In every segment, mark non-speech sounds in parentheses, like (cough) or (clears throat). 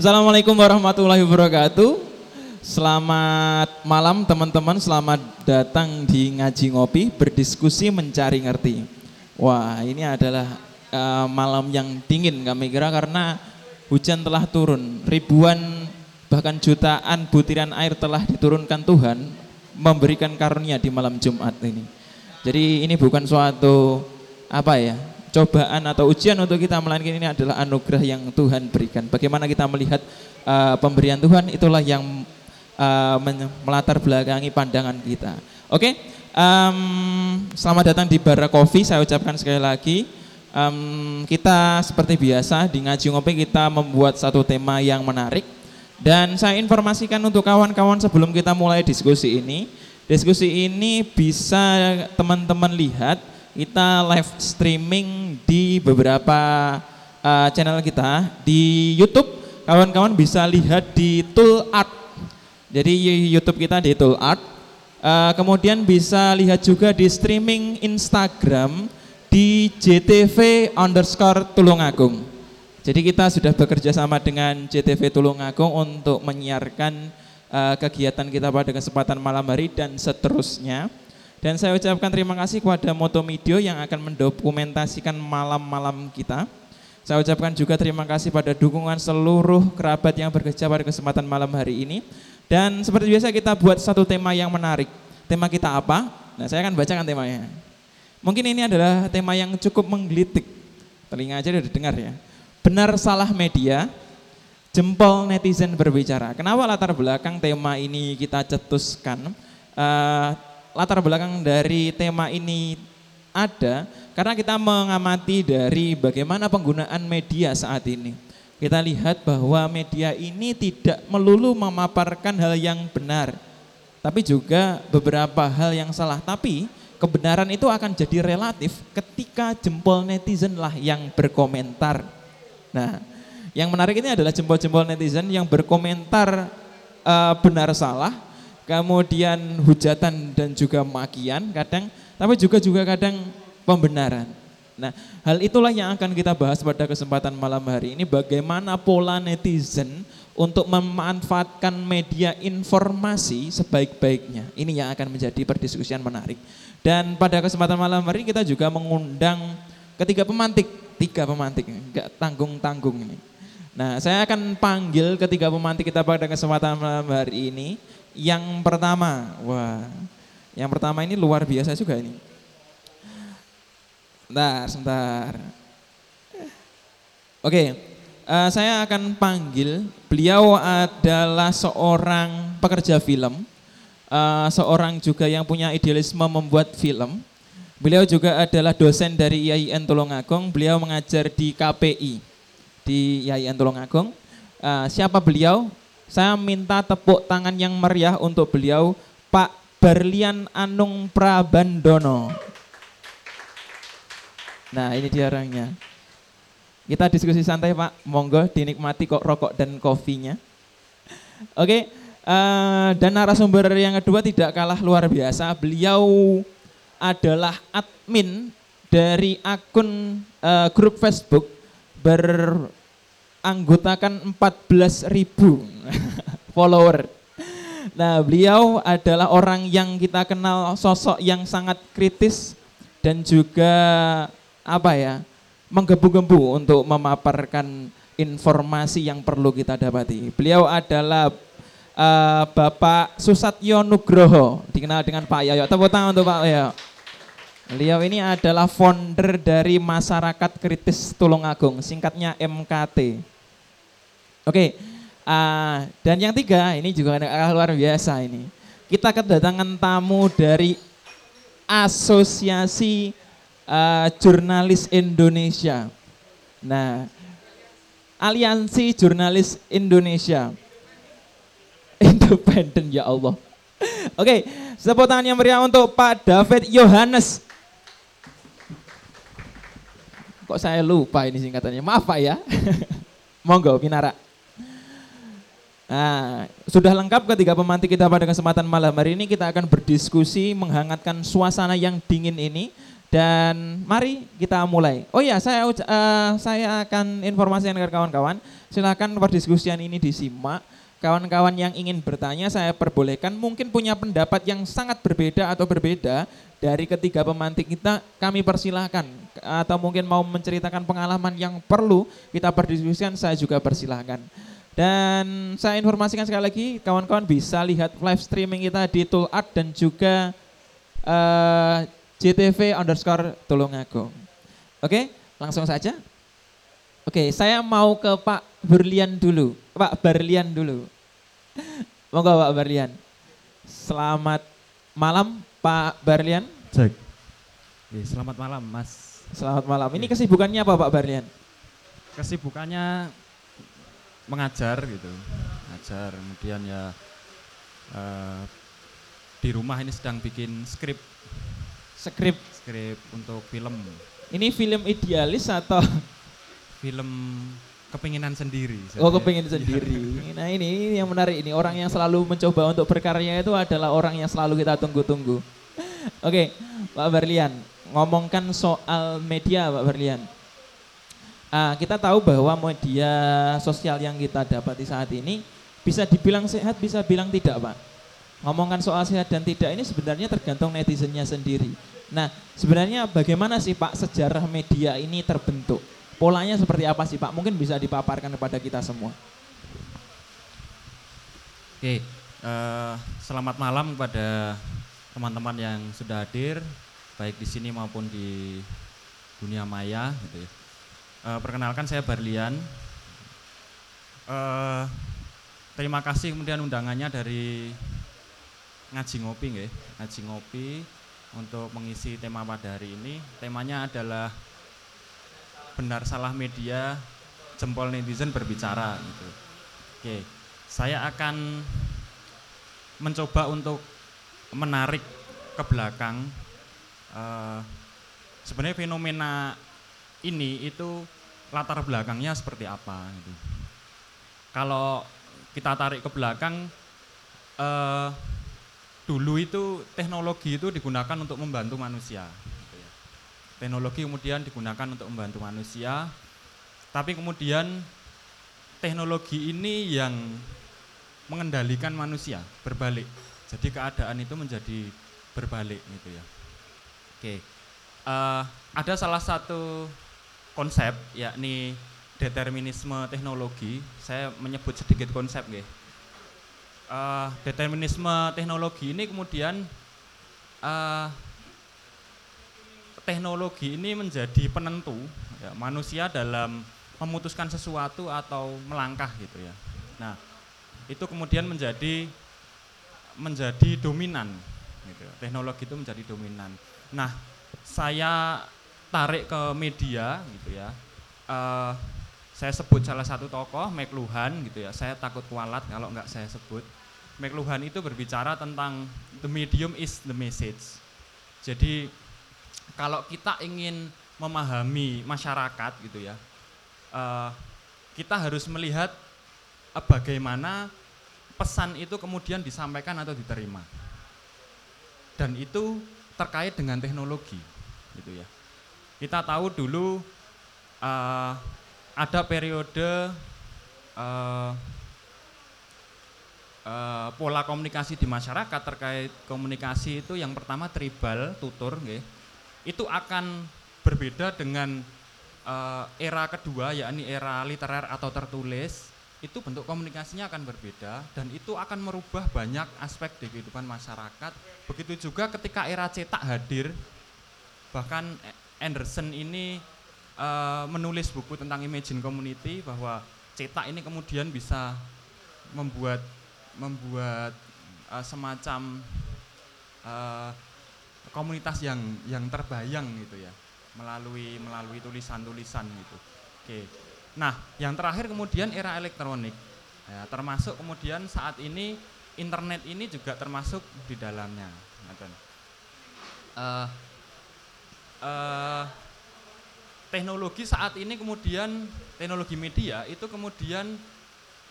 Assalamualaikum warahmatullahi wabarakatuh. Selamat malam teman-teman, selamat datang di Ngaji Ngopi, berdiskusi mencari ngerti. Wah ini adalah uh, malam yang dingin kami kira karena hujan telah turun. Ribuan bahkan jutaan butiran air telah diturunkan Tuhan memberikan karunia di malam Jumat ini. Jadi ini bukan suatu apa ya cobaan atau ujian untuk kita melainkan ini adalah anugerah yang Tuhan berikan. Bagaimana kita melihat uh, pemberian Tuhan itulah yang uh, melatar belakangi pandangan kita. Oke, okay? um, selamat datang di Bara Coffee. Saya ucapkan sekali lagi. Um, kita seperti biasa di ngaji ngopi kita membuat satu tema yang menarik dan saya informasikan untuk kawan-kawan sebelum kita mulai diskusi ini. Diskusi ini bisa teman-teman lihat kita live streaming di beberapa uh, channel kita di YouTube. Kawan-kawan bisa lihat di Tool Art. Jadi YouTube kita di Tool Art. Uh, kemudian bisa lihat juga di streaming Instagram di JTV underscore Tulungagung. Jadi kita sudah bekerja sama dengan JTV Tulungagung untuk menyiarkan uh, kegiatan kita pada kesempatan malam hari dan seterusnya. Dan saya ucapkan terima kasih kepada Moto Media yang akan mendokumentasikan malam-malam kita. Saya ucapkan juga terima kasih pada dukungan seluruh kerabat yang bekerja pada kesempatan malam hari ini. Dan seperti biasa kita buat satu tema yang menarik. Tema kita apa? Nah saya akan bacakan temanya. Mungkin ini adalah tema yang cukup menggelitik. Telinga aja udah dengar ya. Benar salah media, jempol netizen berbicara. Kenapa latar belakang tema ini kita cetuskan? Uh, latar belakang dari tema ini ada karena kita mengamati dari bagaimana penggunaan media saat ini. Kita lihat bahwa media ini tidak melulu memaparkan hal yang benar, tapi juga beberapa hal yang salah. Tapi kebenaran itu akan jadi relatif ketika jempol netizen lah yang berkomentar. Nah, yang menarik ini adalah jempol-jempol netizen yang berkomentar uh, benar salah kemudian hujatan dan juga makian kadang, tapi juga juga kadang pembenaran. Nah, hal itulah yang akan kita bahas pada kesempatan malam hari ini bagaimana pola netizen untuk memanfaatkan media informasi sebaik-baiknya. Ini yang akan menjadi perdiskusian menarik. Dan pada kesempatan malam hari kita juga mengundang ketiga pemantik, tiga pemantik, enggak tanggung-tanggung ini. Nah, saya akan panggil ketiga pemantik kita pada kesempatan malam hari ini. Yang pertama, wah, yang pertama ini luar biasa juga ini. Sebentar, sebentar. Oke, uh, saya akan panggil. Beliau adalah seorang pekerja film, uh, seorang juga yang punya idealisme membuat film. Beliau juga adalah dosen dari IAIN Tulungagung. Beliau mengajar di KPI di IAIN Tulungagung. Uh, siapa beliau? Saya minta tepuk tangan yang meriah untuk beliau, Pak Berlian Anung Prabandono. Nah ini dia orangnya. Kita diskusi santai Pak, monggo dinikmati kok rokok dan kopinya. Oke, uh, dan narasumber yang kedua tidak kalah luar biasa. Beliau adalah admin dari akun uh, grup Facebook ber anggotakan 14 ribu (laughs) follower. Nah beliau adalah orang yang kita kenal sosok yang sangat kritis dan juga apa ya menggebu-gebu untuk memaparkan informasi yang perlu kita dapati. Beliau adalah uh, Bapak Susatyo Nugroho, dikenal dengan Pak Yoyo. Tepuk tangan untuk Pak Yoyo. Beliau ini adalah founder dari Masyarakat Kritis Tulungagung, singkatnya MKT. Oke, uh, dan yang tiga ini juga luar biasa ini. Kita kedatangan tamu dari Asosiasi uh, Jurnalis Indonesia. Nah, Aliansi Jurnalis Indonesia. (laughs) Independen ya Allah. Oke, tepuk tangan yang meriah untuk Pak David Yohanes. Kok saya lupa ini singkatannya, maaf Pak ya. (laughs) Monggo, Pinara. Nah, sudah lengkap ketiga pemantik kita pada kesempatan malam hari ini kita akan berdiskusi menghangatkan suasana yang dingin ini dan mari kita mulai. Oh ya, saya uh, saya akan informasikan ke kawan-kawan Silakan perdiskusian ini disimak. Kawan-kawan yang ingin bertanya saya perbolehkan mungkin punya pendapat yang sangat berbeda atau berbeda dari ketiga pemantik kita kami persilahkan atau mungkin mau menceritakan pengalaman yang perlu kita perdiskusikan saya juga persilahkan. Dan saya informasikan sekali lagi kawan-kawan bisa lihat live streaming kita di Tool Art dan juga uh, eh, JTV underscore Tulungagung. Oke, langsung saja. Oke, saya mau ke Pak Berlian dulu. Pak Berlian dulu. (laughs) Monggo Pak Berlian. Selamat malam Pak Berlian. Cek. Oke, selamat malam Mas. Selamat malam. Ini kesibukannya apa Pak Berlian? Kesibukannya mengajar gitu. Mengajar, kemudian ya uh, di rumah ini sedang bikin skrip Skrip. Skrip untuk film. Ini film idealis atau film kepinginan sendiri. Oh, kepingin sendiri. (laughs) Nah, ini, ini yang menarik ini orang yang selalu mencoba untuk berkarya itu adalah orang yang selalu kita tunggu-tunggu. (laughs) Oke, Pak Berlian, ngomongkan soal media, Pak Berlian. Ah, kita tahu bahwa media sosial yang kita dapati saat ini bisa dibilang sehat, bisa bilang tidak, Pak. Ngomongkan soal sehat dan tidak ini sebenarnya tergantung netizennya sendiri. Nah, sebenarnya bagaimana sih Pak sejarah media ini terbentuk? Polanya seperti apa sih Pak? Mungkin bisa dipaparkan kepada kita semua. Oke, uh, selamat malam kepada teman-teman yang sudah hadir, baik di sini maupun di dunia maya. Gitu ya. Uh, perkenalkan saya Barlian. Uh, terima kasih kemudian undangannya dari ngaji ngopi nggih, ngaji ngopi untuk mengisi tema pada hari ini. Temanya adalah benar salah media jempol netizen berbicara gitu. Oke, saya akan mencoba untuk menarik ke belakang uh, sebenarnya fenomena ini itu latar belakangnya seperti apa gitu. Kalau kita tarik ke belakang uh, dulu itu teknologi itu digunakan untuk membantu manusia. Gitu ya. Teknologi kemudian digunakan untuk membantu manusia, tapi kemudian teknologi ini yang mengendalikan manusia berbalik. Jadi keadaan itu menjadi berbalik gitu ya. Oke, uh, ada salah satu konsep yakni determinisme teknologi. Saya menyebut sedikit konsep, ya uh, determinisme teknologi ini kemudian uh, teknologi ini menjadi penentu ya, manusia dalam memutuskan sesuatu atau melangkah gitu ya. Nah, itu kemudian menjadi menjadi dominan gitu. Teknologi itu menjadi dominan. Nah, saya tarik ke media gitu ya. Uh, saya sebut salah satu tokoh McLuhan gitu ya. Saya takut kualat kalau nggak saya sebut. McLuhan itu berbicara tentang the medium is the message. Jadi kalau kita ingin memahami masyarakat gitu ya, uh, kita harus melihat uh, bagaimana pesan itu kemudian disampaikan atau diterima. Dan itu terkait dengan teknologi, gitu ya. Kita tahu dulu uh, ada periode uh, uh, pola komunikasi di masyarakat terkait komunikasi itu yang pertama tribal tutur nggih. Itu akan berbeda dengan uh, era kedua yakni era literer atau tertulis itu bentuk komunikasinya akan berbeda dan itu akan merubah banyak aspek di kehidupan masyarakat. Begitu juga ketika era cetak hadir bahkan Anderson ini uh, menulis buku tentang Imagine Community bahwa cetak ini kemudian bisa membuat membuat uh, semacam uh, komunitas yang yang terbayang gitu ya melalui melalui tulisan-tulisan gitu. Oke. Nah, yang terakhir kemudian era elektronik. Ya, termasuk kemudian saat ini internet ini juga termasuk di dalamnya. Uh, uh, teknologi saat ini kemudian teknologi media itu kemudian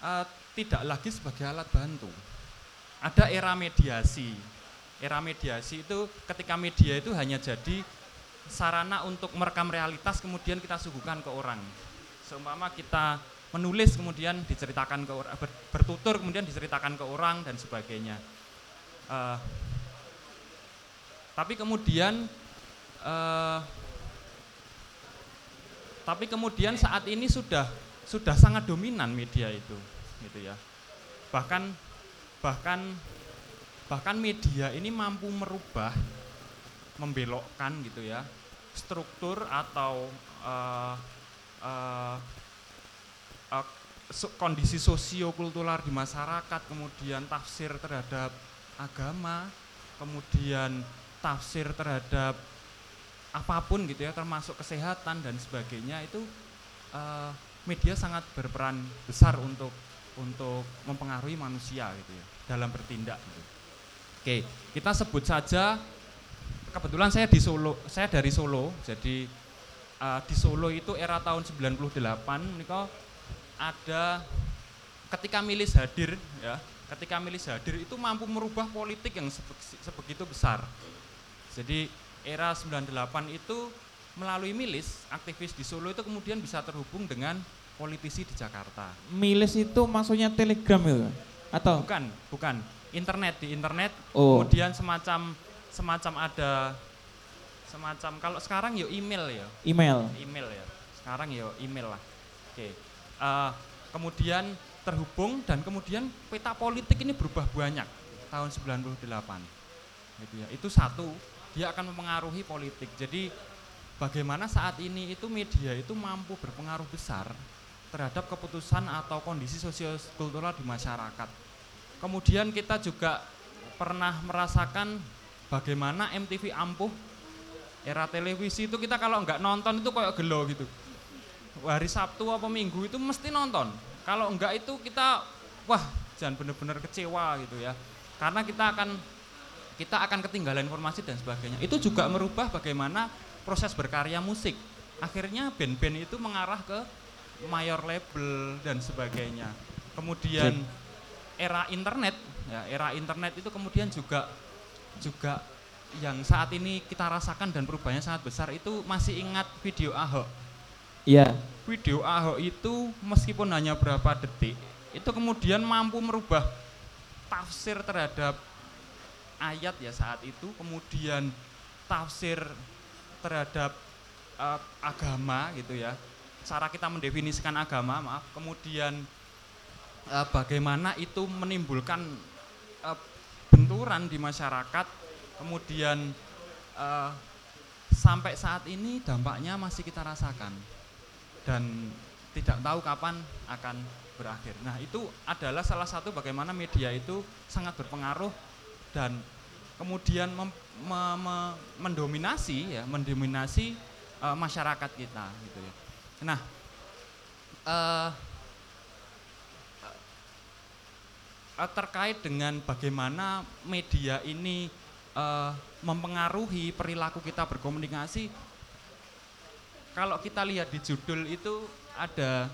uh, tidak lagi sebagai alat bantu. Ada era mediasi. Era mediasi itu ketika media itu hanya jadi sarana untuk merekam realitas kemudian kita suguhkan ke orang. Seumpama kita menulis kemudian diceritakan ke orang bertutur kemudian diceritakan ke orang dan sebagainya uh, tapi kemudian uh, tapi kemudian saat ini sudah sudah sangat dominan media itu gitu ya. Bahkan bahkan bahkan media ini mampu merubah membelokkan gitu ya struktur atau uh, uh, uh, kondisi sosiokultural di masyarakat kemudian tafsir terhadap agama kemudian tafsir terhadap apa pun gitu ya termasuk kesehatan dan sebagainya itu uh, media sangat berperan besar untuk untuk mempengaruhi manusia gitu ya dalam bertindak gitu. Oke, kita sebut saja kebetulan saya di Solo, saya dari Solo, jadi uh, di Solo itu era tahun 98 niko ada ketika milis hadir ya, ketika milis hadir itu mampu merubah politik yang sebegitu besar. Jadi era 98 itu melalui milis aktivis di Solo itu kemudian bisa terhubung dengan politisi di Jakarta. Milis itu maksudnya telegram ya? Atau? Bukan, bukan. Internet di internet oh. kemudian semacam semacam ada semacam kalau sekarang ya email ya. Email. Email ya. Sekarang ya email lah. Oke. Uh, kemudian terhubung dan kemudian peta politik ini berubah banyak tahun 98. Gitu ya. Itu satu dia akan mempengaruhi politik. Jadi bagaimana saat ini itu media itu mampu berpengaruh besar terhadap keputusan atau kondisi sosiokultural di masyarakat. Kemudian kita juga pernah merasakan bagaimana MTV ampuh era televisi itu kita kalau nggak nonton itu kayak gelo gitu. Hari Sabtu apa Minggu itu mesti nonton. Kalau enggak itu kita wah jangan benar-benar kecewa gitu ya. Karena kita akan kita akan ketinggalan informasi dan sebagainya. Itu juga merubah bagaimana proses berkarya musik. Akhirnya band-band itu mengarah ke mayor label dan sebagainya. Kemudian era internet, ya era internet itu kemudian juga juga yang saat ini kita rasakan dan perubahannya sangat besar itu masih ingat video Ahok. Iya. Video Ahok itu meskipun hanya berapa detik, itu kemudian mampu merubah tafsir terhadap ayat ya saat itu, kemudian tafsir terhadap uh, agama gitu ya, cara kita mendefinisikan agama, maaf, kemudian uh, bagaimana itu menimbulkan uh, benturan di masyarakat, kemudian uh, sampai saat ini dampaknya masih kita rasakan. Dan tidak tahu kapan akan berakhir. Nah itu adalah salah satu bagaimana media itu sangat berpengaruh dan kemudian mem, me, me, mendominasi ya mendominasi uh, masyarakat kita gitu ya. Nah uh, uh, terkait dengan bagaimana media ini uh, mempengaruhi perilaku kita berkomunikasi kalau kita lihat di judul itu ada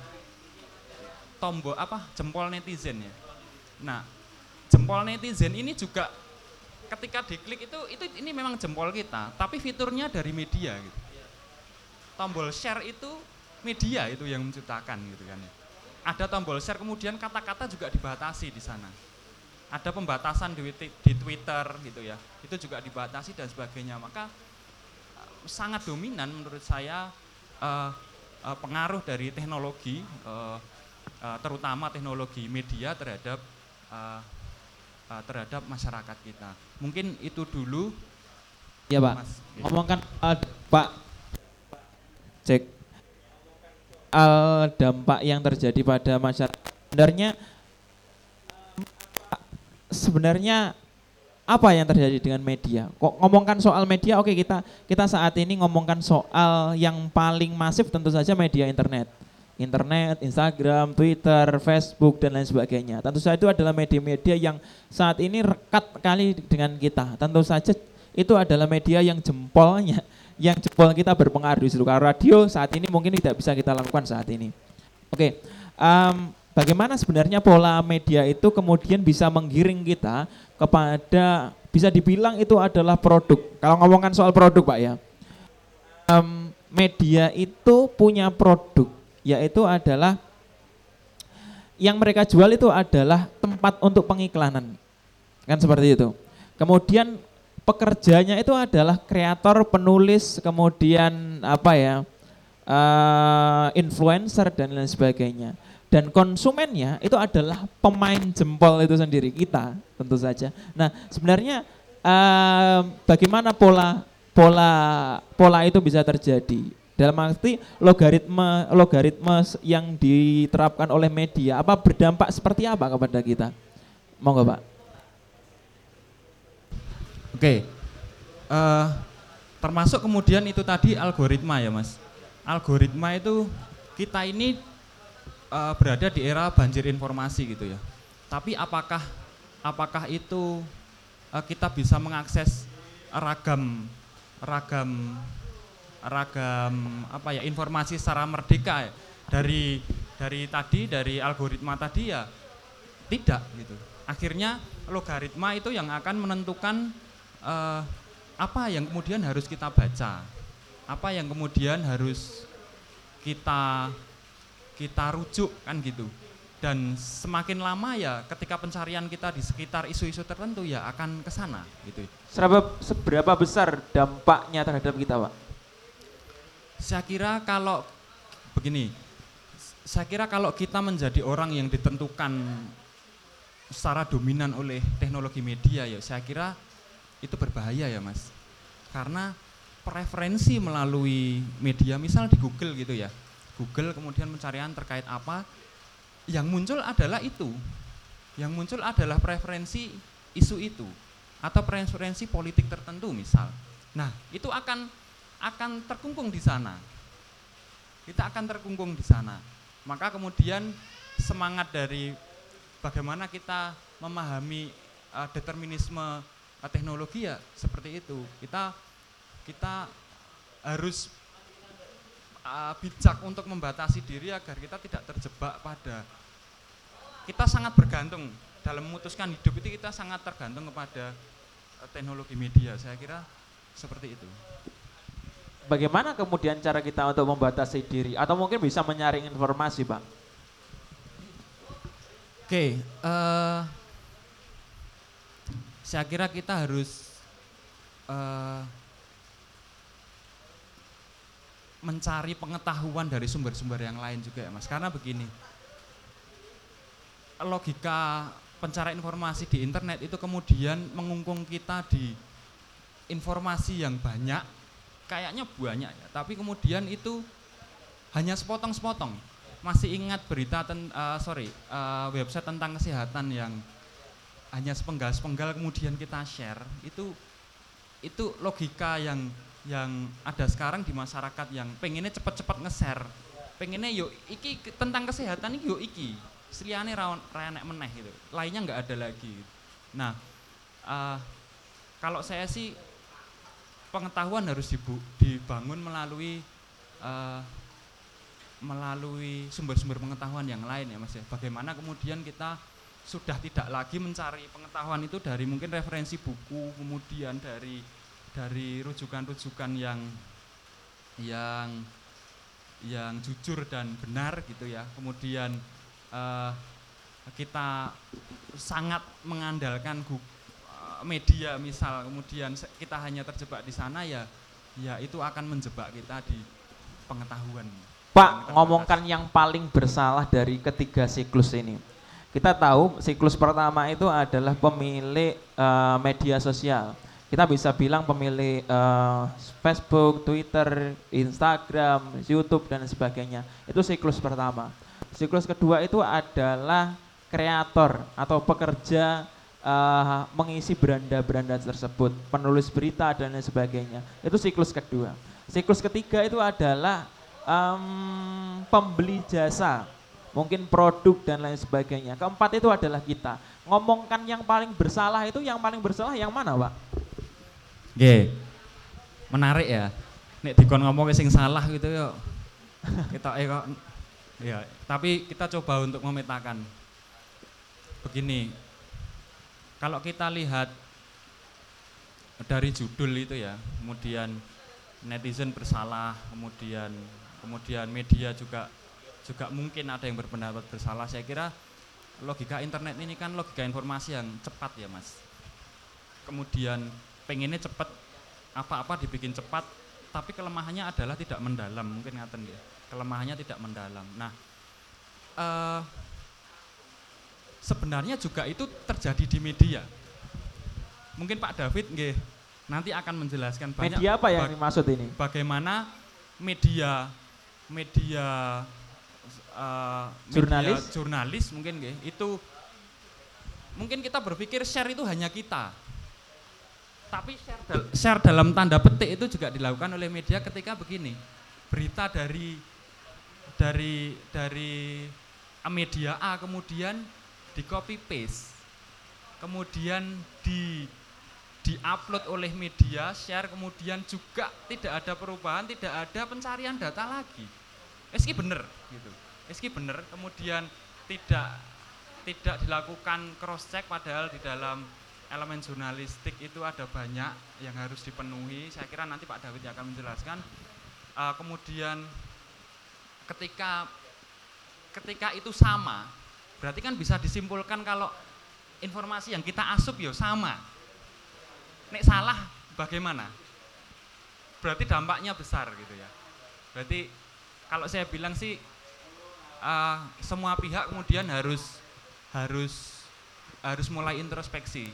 tombol apa jempol netizen ya. Nah, jempol netizen ini juga ketika diklik itu itu ini memang jempol kita, tapi fiturnya dari media gitu. Tombol share itu media itu yang menciptakan gitu kan. Ada tombol share kemudian kata-kata juga dibatasi di sana. Ada pembatasan di, di Twitter gitu ya. Itu juga dibatasi dan sebagainya. Maka eh, sangat dominan menurut saya uh, uh, pengaruh dari teknologi uh, uh, terutama teknologi media terhadap uh, terhadap masyarakat kita. Mungkin itu dulu. Ya Pak. Mas, Ngomongkan uh, Pak cek al dampak yang terjadi pada masyarakat. Sebenarnya sebenarnya apa yang terjadi dengan media? Kok ngomongkan soal media, oke kita kita saat ini ngomongkan soal yang paling masif tentu saja media internet internet, Instagram, Twitter, Facebook dan lain sebagainya. Tentu saja itu adalah media-media yang saat ini rekat kali dengan kita. Tentu saja itu adalah media yang jempolnya, yang jempol kita berpengaruh di seluruh radio saat ini mungkin tidak bisa kita lakukan saat ini. Oke, um, bagaimana sebenarnya pola media itu kemudian bisa menggiring kita kepada bisa dibilang itu adalah produk. Kalau ngomongkan soal produk, Pak ya, um, media itu punya produk yaitu adalah yang mereka jual itu adalah tempat untuk pengiklanan. Kan seperti itu. Kemudian pekerjanya itu adalah kreator, penulis, kemudian apa ya? Uh, influencer dan lain sebagainya. Dan konsumennya itu adalah pemain jempol itu sendiri kita tentu saja. Nah sebenarnya uh, bagaimana pola pola pola itu bisa terjadi? Dalam arti logaritma logaritma yang diterapkan oleh media apa berdampak seperti apa kepada kita? Monggo Pak. Oke, uh, termasuk kemudian itu tadi algoritma ya Mas. Algoritma itu kita ini uh, berada di era banjir informasi gitu ya. Tapi apakah apakah itu uh, kita bisa mengakses ragam ragam ragam apa ya informasi secara merdeka ya. dari dari tadi dari algoritma tadi ya tidak gitu akhirnya logaritma itu yang akan menentukan uh, apa yang kemudian harus kita baca apa yang kemudian harus kita kita rujuk kan gitu dan semakin lama ya ketika pencarian kita di sekitar isu-isu tertentu ya akan ke sana gitu. Seberapa, seberapa besar dampaknya terhadap kita, Pak? Saya kira kalau begini, saya kira kalau kita menjadi orang yang ditentukan secara dominan oleh teknologi media ya, saya kira itu berbahaya ya mas. Karena preferensi melalui media, misal di Google gitu ya, Google kemudian pencarian terkait apa, yang muncul adalah itu, yang muncul adalah preferensi isu itu atau preferensi politik tertentu misal. Nah itu akan akan terkungkung di sana. Kita akan terkungkung di sana. Maka kemudian semangat dari bagaimana kita memahami uh, determinisme uh, teknologi ya seperti itu. Kita kita harus uh, bijak untuk membatasi diri agar kita tidak terjebak pada kita sangat bergantung dalam memutuskan hidup itu kita sangat tergantung kepada teknologi media. Saya kira seperti itu bagaimana kemudian cara kita untuk membatasi diri atau mungkin bisa menyaring informasi, Bang? Oke, okay, uh, eh, saya kira kita harus uh, mencari pengetahuan dari sumber-sumber yang lain juga ya, Mas. Karena begini, logika pencarian informasi di internet itu kemudian mengungkung kita di informasi yang banyak kayaknya banyak ya, tapi kemudian itu hanya sepotong-sepotong. Masih ingat berita ten, uh, sorry uh, website tentang kesehatan yang hanya sepenggal-sepenggal kemudian kita share. Itu itu logika yang yang ada sekarang di masyarakat yang pengennya cepat-cepat nge-share. Pengennya yuk iki tentang kesehatan yuk iki. Seliane rawan rayanek meneh gitu. Lainnya nggak ada lagi. Nah uh, kalau saya sih pengetahuan harus dibangun melalui uh, melalui sumber-sumber pengetahuan yang lain ya Mas ya. Bagaimana kemudian kita sudah tidak lagi mencari pengetahuan itu dari mungkin referensi buku, kemudian dari dari rujukan-rujukan yang yang yang jujur dan benar gitu ya. Kemudian uh, kita sangat mengandalkan media misal kemudian kita hanya terjebak di sana ya ya itu akan menjebak kita di pengetahuan. Pak, ngomongkan yang paling bersalah dari ketiga siklus ini. Kita tahu siklus pertama itu adalah pemilik uh, media sosial. Kita bisa bilang pemilik uh, Facebook, Twitter, Instagram, YouTube dan sebagainya. Itu siklus pertama. Siklus kedua itu adalah kreator atau pekerja uh, mengisi beranda-beranda tersebut, penulis berita dan lain sebagainya. Itu siklus kedua. Siklus ketiga itu adalah um, pembeli jasa, mungkin produk dan lain sebagainya. Keempat itu adalah kita. Ngomongkan yang paling bersalah itu yang paling bersalah yang mana, Pak? Oke, menarik ya. Nek dikon ngomong sing salah gitu yuk. Kita ya, tapi kita coba untuk memetakan. Begini, kalau kita lihat dari judul itu ya, kemudian netizen bersalah, kemudian kemudian media juga juga mungkin ada yang berpendapat bersalah. Saya kira logika internet ini kan logika informasi yang cepat ya mas. Kemudian pengennya cepat, apa-apa dibikin cepat, tapi kelemahannya adalah tidak mendalam, mungkin ngaten ya. Kelemahannya tidak mendalam. Nah, uh, sebenarnya juga itu terjadi di media. Mungkin Pak David nggih nanti akan menjelaskan banyak media apa yang dimaksud ini? Bagaimana media media uh, jurnalis media jurnalis mungkin nggih itu mungkin kita berpikir share itu hanya kita. Tapi share, dal share dalam tanda petik itu juga dilakukan oleh media ketika begini. Berita dari dari dari media A kemudian di copy paste kemudian di diupload oleh media share kemudian juga tidak ada perubahan tidak ada pencarian data lagi. Eski bener gitu. Eski bener kemudian tidak tidak dilakukan cross check padahal di dalam elemen jurnalistik itu ada banyak yang harus dipenuhi. Saya kira nanti Pak David akan menjelaskan. Uh, kemudian ketika ketika itu sama berarti kan bisa disimpulkan kalau informasi yang kita asup ya sama. Nek salah bagaimana? Berarti dampaknya besar gitu ya. Berarti kalau saya bilang sih uh, semua pihak kemudian harus harus harus mulai introspeksi.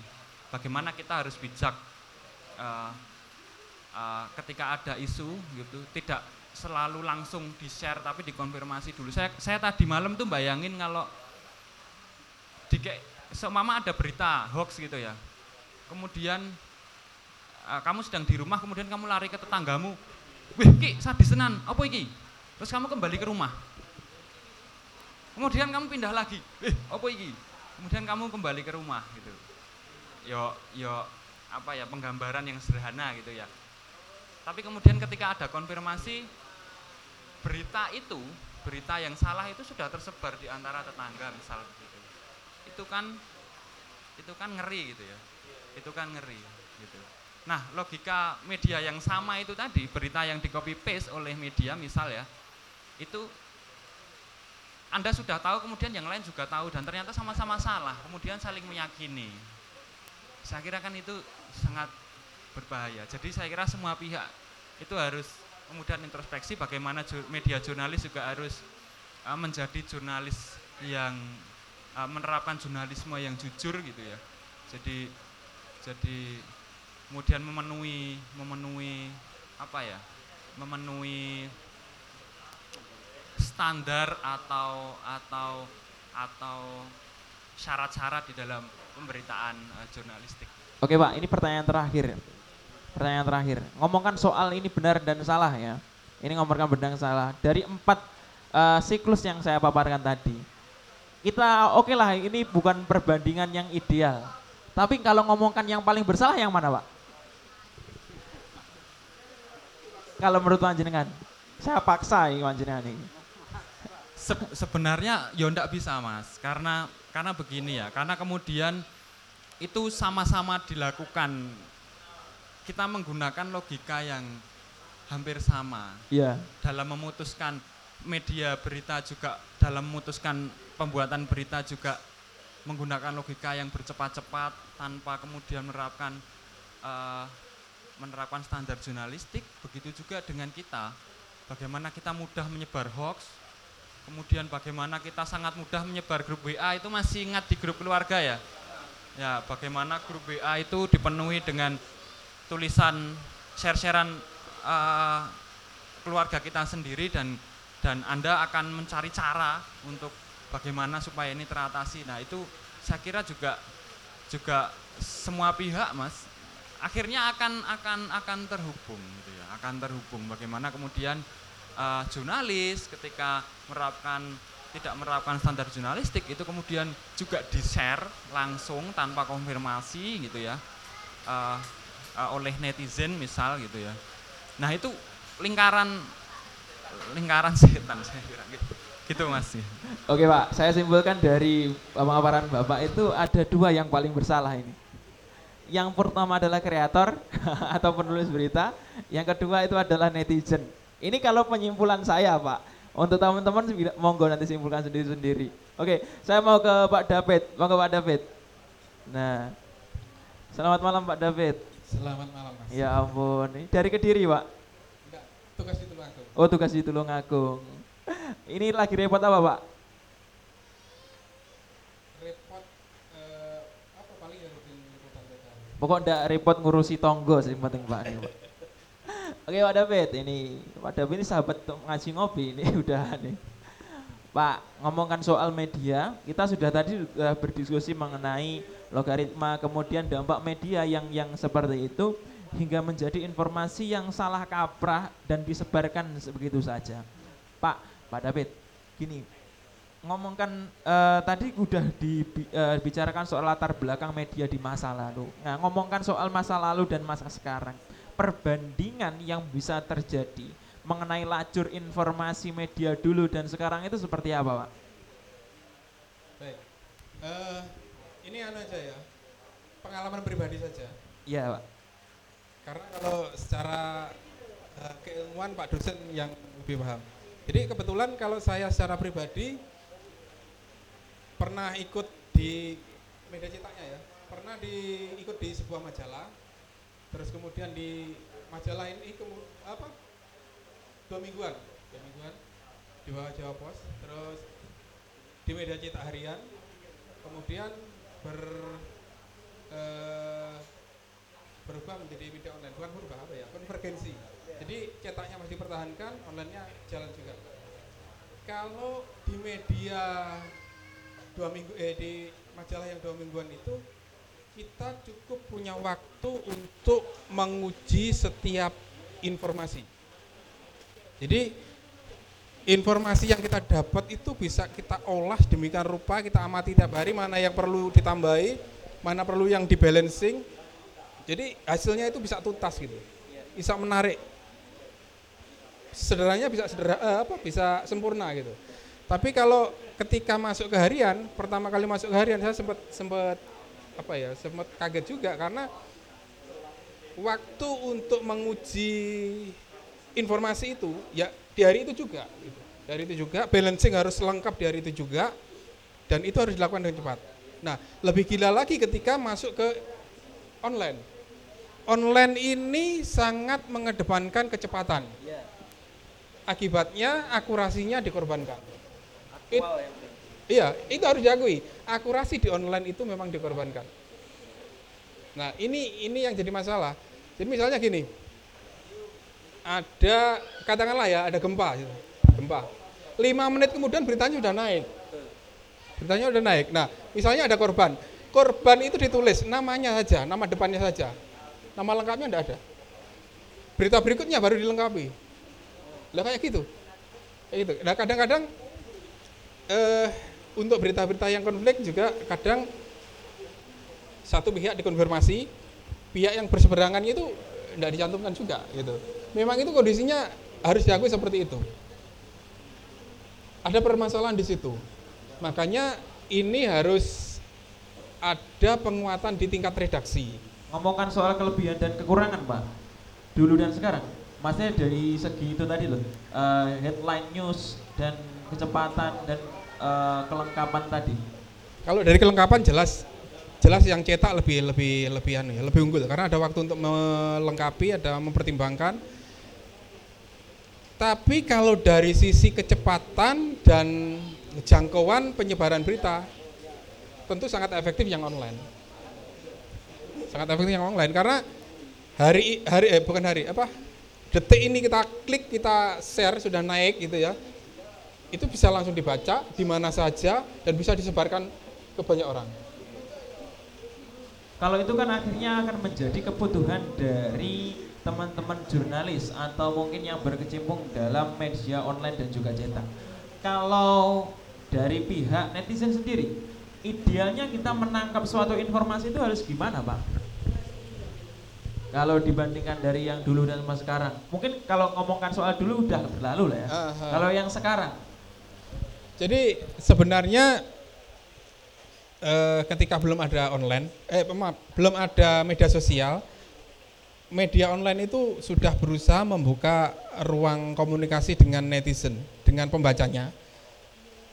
Bagaimana kita harus bijak uh, uh, ketika ada isu gitu tidak selalu langsung di share tapi dikonfirmasi dulu. Saya saya tadi malam tuh bayangin kalau di semama ada berita hoax gitu ya. Kemudian uh, kamu sedang di rumah kemudian kamu lari ke tetanggamu. Wih ki sadis tenan apa iki? Terus kamu kembali ke rumah. Kemudian kamu pindah lagi. Eh apa iki? Kemudian kamu kembali ke rumah gitu. Yo yo apa ya penggambaran yang sederhana gitu ya. Tapi kemudian ketika ada konfirmasi berita itu berita yang salah itu sudah tersebar di antara tetangga misal. gitu itu kan itu kan ngeri gitu ya itu kan ngeri gitu Nah, logika media yang sama itu tadi, berita yang di copy paste oleh media misal ya, itu Anda sudah tahu, kemudian yang lain juga tahu dan ternyata sama-sama salah, kemudian saling meyakini. Saya kira kan itu sangat berbahaya. Jadi saya kira semua pihak itu harus kemudian introspeksi bagaimana media jurnalis juga harus uh, menjadi jurnalis yang uh, menerapkan jurnalisme yang jujur gitu ya. Jadi jadi kemudian memenuhi memenuhi apa ya memenuhi standar atau atau atau syarat-syarat di dalam pemberitaan uh, jurnalistik. Oke Pak, ini pertanyaan terakhir. Pertanyaan terakhir. Ngomongkan soal ini benar dan salah ya. Ini ngomongkan benar dan salah. Dari empat uh, siklus yang saya paparkan tadi, kita oke okay lah ini bukan perbandingan yang ideal. Tapi kalau ngomongkan yang paling bersalah yang mana Pak? kalau menurut panjenengan? Saya paksa ini panjenengan ini. Se sebenarnya ya ndak bisa mas, karena karena begini ya, karena kemudian itu sama-sama dilakukan. Kita menggunakan logika yang hampir sama. Iya. Dalam memutuskan media berita juga dalam memutuskan pembuatan berita juga menggunakan logika yang bercepat-cepat tanpa kemudian menerapkan uh, menerapkan standar jurnalistik, begitu juga dengan kita. Bagaimana kita mudah menyebar hoax, kemudian bagaimana kita sangat mudah menyebar grup WA itu masih ingat di grup keluarga ya. Ya, bagaimana grup WA itu dipenuhi dengan tulisan share-sharean uh, keluarga kita sendiri dan dan Anda akan mencari cara untuk bagaimana supaya ini teratasi. Nah, itu saya kira juga juga semua pihak, Mas, akhirnya akan akan akan terhubung gitu ya akan terhubung bagaimana kemudian uh, jurnalis ketika menerapkan tidak menerapkan standar jurnalistik itu kemudian juga di share langsung tanpa konfirmasi gitu ya uh, uh, oleh netizen misal gitu ya nah itu lingkaran lingkaran setan saya kira gitu, gitu mas oke pak saya simpulkan dari pemaparan bapak itu ada dua yang paling bersalah ini yang pertama adalah kreator (laughs) atau penulis berita, yang kedua itu adalah netizen. Ini kalau penyimpulan saya, Pak. Untuk teman-teman monggo nanti simpulkan sendiri-sendiri. Oke, saya mau ke Pak David. Monggo Pak David. Nah, selamat malam Pak David. Selamat malam Mas. Ya ampun, ini dari Kediri Pak. Enggak, tugas di Tulungagung. Oh tugas di Tulungagung. Ini lagi repot apa Pak? Repot eh, apa paling yang rutin liputan? Pokok ndak repot ngurusi tonggo sih penting Pak ini Pak. (laughs) Oke Pak David, ini Pak David ini sahabat ngaji ngopi ini (laughs) udah nih. Pak, ngomongkan soal media, kita sudah tadi sudah berdiskusi mengenai logaritma, kemudian dampak media yang yang seperti itu hingga menjadi informasi yang salah kaprah dan disebarkan begitu saja. Pak, Pak David, gini, ngomongkan eh, tadi udah dibicarakan soal latar belakang media di masa lalu. Nah, ngomongkan soal masa lalu dan masa sekarang, perbandingan yang bisa terjadi mengenai lajur informasi media dulu dan sekarang itu seperti apa, Pak? Baik. Eh, ini anu aja ya. Pengalaman pribadi saja. Iya, Pak. Karena kalau secara eh, keilmuan Pak dosen yang lebih paham. Jadi kebetulan kalau saya secara pribadi pernah ikut di media cetaknya ya. Pernah diikut di sebuah majalah. Terus kemudian di majalah ini kemu- apa? Dua mingguan, dua mingguan di bawah Jawa Pos. Terus di media cetak harian. Kemudian ber eh, berubah menjadi media online. Bukan berubah apa ya? Konvergensi. Jadi cetaknya masih dipertahankan onlinenya jalan juga. Kalau di media dua minggu eh di majalah yang dua mingguan itu kita cukup punya waktu untuk menguji setiap informasi. Jadi informasi yang kita dapat itu bisa kita olah demikian rupa kita amati tiap hari mana yang perlu ditambahi mana perlu yang di balancing jadi hasilnya itu bisa tuntas gitu. Bisa menarik. Sederhananya bisa sederhana eh, apa bisa sempurna gitu. Tapi kalau ketika masuk ke harian pertama kali masuk ke harian saya sempat sempat apa ya sempat kaget juga karena waktu untuk menguji informasi itu ya di hari itu juga gitu. dari itu juga balancing harus lengkap di hari itu juga dan itu harus dilakukan dengan cepat. Nah lebih gila lagi ketika masuk ke online online ini sangat mengedepankan kecepatan. Akibatnya akurasinya dikorbankan. It- iya itu harus diakui. Akurasi di online itu memang dikorbankan. Nah ini ini yang jadi masalah. Jadi misalnya gini. Ada katakanlah ya ada gempa gitu. gempa. Lima menit kemudian beritanya sudah naik. Beritanya sudah naik. Nah misalnya ada korban. Korban itu ditulis namanya saja nama depannya saja nama lengkapnya tidak ada. Berita berikutnya baru dilengkapi. Lah kayak gitu. Kayak gitu. Nah kadang-kadang eh, untuk berita-berita yang konflik juga kadang satu pihak dikonfirmasi pihak yang berseberangan itu tidak dicantumkan juga gitu. Memang itu kondisinya harus diakui seperti itu. Ada permasalahan di situ. Makanya ini harus ada penguatan di tingkat redaksi Ngomongkan soal kelebihan dan kekurangan, Pak. Dulu dan sekarang. Maksudnya dari segi itu tadi loh, eh, headline news dan kecepatan dan eh, kelengkapan tadi. Kalau dari kelengkapan jelas jelas yang cetak lebih lebih lebih anu ya, lebih unggul karena ada waktu untuk melengkapi, ada mempertimbangkan. Tapi kalau dari sisi kecepatan dan jangkauan penyebaran berita tentu sangat efektif yang online. Sangat efektif yang online karena hari hari eh bukan hari apa? Detik ini kita klik, kita share sudah naik gitu ya. Itu bisa langsung dibaca di mana saja dan bisa disebarkan ke banyak orang. Kalau itu kan akhirnya akan menjadi kebutuhan dari teman-teman jurnalis atau mungkin yang berkecimpung dalam media online dan juga cetak. Kalau dari pihak netizen sendiri, idealnya kita menangkap suatu informasi itu harus gimana, Pak? Kalau dibandingkan dari yang dulu dan sama sekarang, mungkin kalau ngomongkan soal dulu udah berlalu lah ya. Aha. Kalau yang sekarang, Jadi sebenarnya eh, ketika belum ada online, eh maaf, belum ada media sosial, media online itu sudah berusaha membuka ruang komunikasi dengan netizen, dengan pembacanya.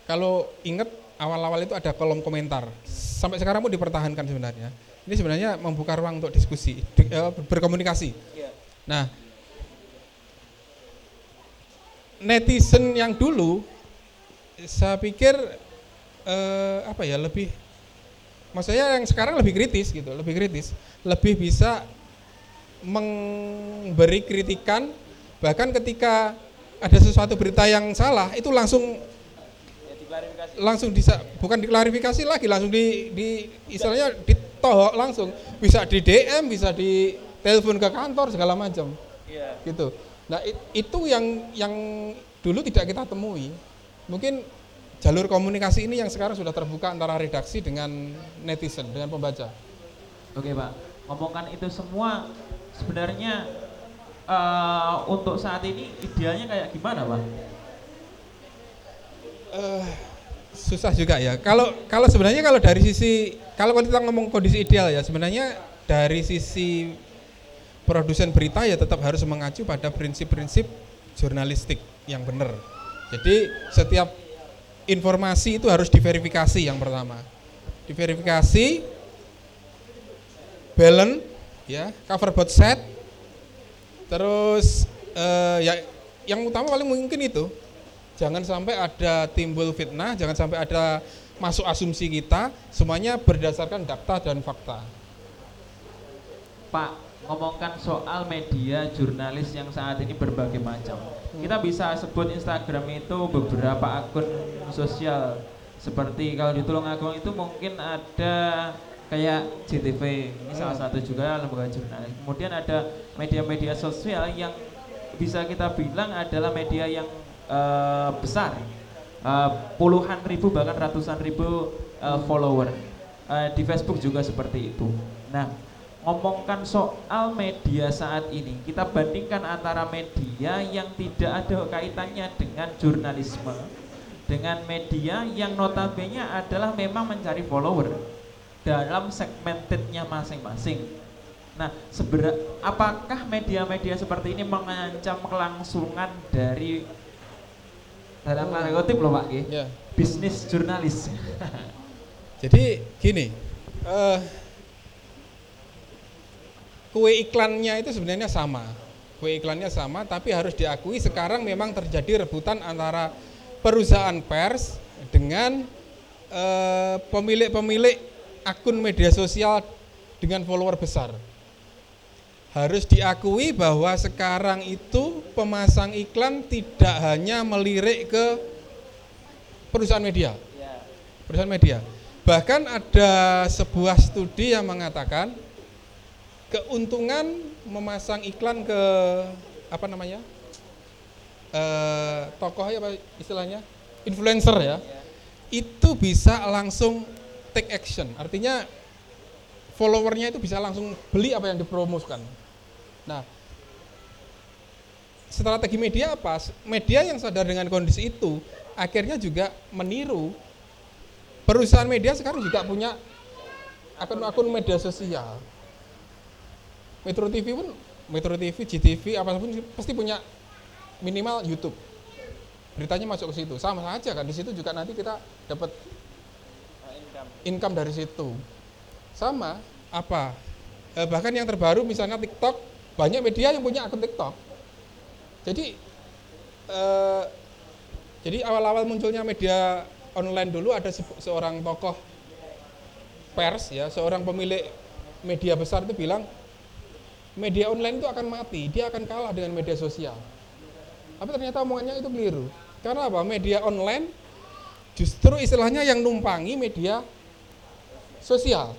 Kalau ingat awal-awal itu ada kolom komentar. Sampai sekarang pun dipertahankan sebenarnya. Ini sebenarnya membuka ruang untuk diskusi, di- eh, berkomunikasi. Nah, netizen yang dulu saya pikir eh, apa ya lebih maksudnya yang sekarang lebih kritis gitu, lebih kritis, lebih bisa memberi kritikan bahkan ketika ada sesuatu berita yang salah itu langsung langsung bisa bukan diklarifikasi lagi langsung di, di istilahnya ditohok langsung. Bisa di DM bisa di telepon ke kantor segala macam. Gitu. Nah it- itu yang yang dulu tidak kita temui. Mungkin jalur komunikasi ini yang sekarang sudah terbuka antara redaksi dengan netizen dengan pembaca. Oke Pak, ngomongkan itu semua sebenarnya eh, untuk saat ini idealnya kayak gimana Pak? Eh, susah juga ya. Kalau kalau sebenarnya kalau dari sisi kalau kita ngomong kondisi ideal ya sebenarnya dari sisi produsen berita ya tetap harus mengacu pada prinsip-prinsip jurnalistik yang benar. Jadi setiap informasi itu harus diverifikasi yang pertama. Diverifikasi balance ya, cover both set. Terus eh, ya yang utama paling mungkin itu jangan sampai ada timbul fitnah, jangan sampai ada masuk asumsi kita, semuanya berdasarkan data dan fakta. Pak, ngomongkan soal media jurnalis yang saat ini berbagai macam. Kita bisa sebut Instagram itu beberapa akun sosial seperti kalau di Tulungagung itu mungkin ada kayak JTV, ini salah satu juga lembaga jurnalis. Kemudian ada media-media sosial yang bisa kita bilang adalah media yang eh, besar, Eh, puluhan ribu bahkan ratusan ribu eh, follower. Eh, di Facebook juga seperti itu. Nah, ngomongkan soal media saat ini, kita bandingkan antara media yang tidak ada kaitannya dengan jurnalisme dengan media yang notabene adalah memang mencari follower dalam segmentednya masing-masing. Nah, sebenarnya apakah media-media seperti ini mengancam kelangsungan dari dalam tanda kutip loh Pak Ki, Ya. bisnis jurnalis? (laughs) Jadi gini, eh, kue iklannya itu sebenarnya sama. Kue iklannya sama, tapi harus diakui sekarang memang terjadi rebutan antara perusahaan pers dengan eh, pemilik-pemilik akun media sosial dengan follower besar. Harus diakui bahwa sekarang itu pemasang iklan tidak hanya melirik ke perusahaan media. Perusahaan media. Bahkan ada sebuah studi yang mengatakan keuntungan memasang iklan ke apa namanya eh, tokoh ya apa istilahnya influencer ya. itu bisa langsung take action. Artinya followernya itu bisa langsung beli apa yang dipromosikan nah strategi media apa media yang sadar dengan kondisi itu akhirnya juga meniru perusahaan media sekarang juga punya akun-akun media sosial. Metro TV pun, Metro TV, GTV, apa pun pasti punya minimal YouTube. Beritanya masuk ke situ, sama saja kan di situ juga nanti kita dapat income dari situ. Sama apa? Eh, bahkan yang terbaru misalnya TikTok, banyak media yang punya akun TikTok. Jadi eh, jadi awal-awal munculnya media online dulu ada se- seorang tokoh pers ya, seorang pemilik media besar itu bilang media online itu akan mati, dia akan kalah dengan media sosial. Tapi ternyata omongannya itu keliru. Karena apa? Media online justru istilahnya yang numpangi media sosial.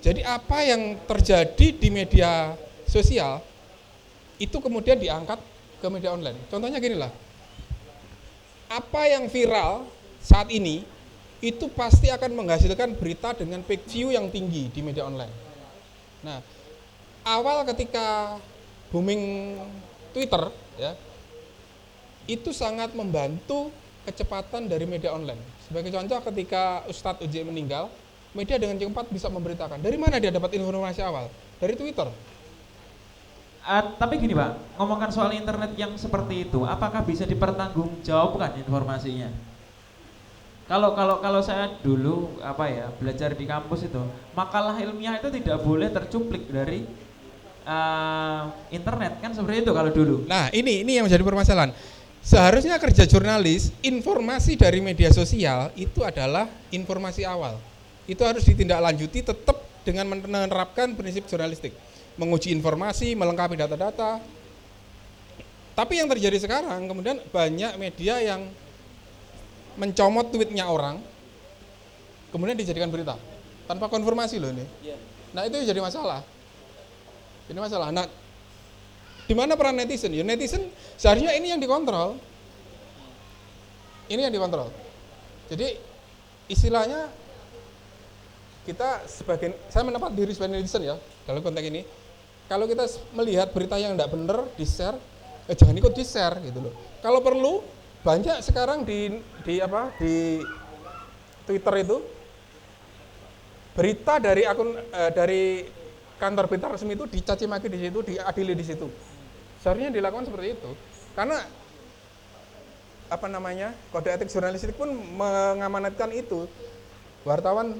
Jadi apa yang terjadi di media sosial itu kemudian diangkat ke media online. Contohnya gini lah, apa yang viral saat ini itu pasti akan menghasilkan berita dengan page view yang tinggi di media online. Nah, awal ketika booming Twitter ya, itu sangat membantu kecepatan dari media online. Sebagai contoh ketika Ustadz Uji meninggal, media dengan cepat bisa memberitakan. Dari mana dia dapat informasi awal? Dari Twitter. Uh, tapi gini Pak, ngomongkan soal internet yang seperti itu, apakah bisa dipertanggungjawabkan informasinya? Kalau kalau kalau saya dulu apa ya belajar di kampus itu, makalah ilmiah itu tidak boleh tercuplik dari uh, internet kan seperti itu kalau dulu. Nah ini ini yang menjadi permasalahan. Seharusnya kerja jurnalis, informasi dari media sosial itu adalah informasi awal. Itu harus ditindaklanjuti tetap dengan menerapkan prinsip jurnalistik menguji informasi, melengkapi data-data. Tapi yang terjadi sekarang, kemudian banyak media yang mencomot tweetnya orang, kemudian dijadikan berita tanpa konfirmasi loh ini. Iya. Nah itu jadi masalah. Ini masalah. Nah, di mana peran netizen? Ya netizen seharusnya ini yang dikontrol. Ini yang dikontrol. Jadi istilahnya kita sebagai saya mendapat diri sebagai netizen ya dalam konteks ini. Kalau kita melihat berita yang tidak benar di share eh, jangan ikut di share gitu loh. Kalau perlu banyak sekarang di di apa di Twitter itu berita dari akun eh, dari kantor berita resmi itu dicaci maki di situ diadili di situ. Seharusnya dilakukan seperti itu. Karena apa namanya kode etik jurnalistik pun mengamanatkan itu. Wartawan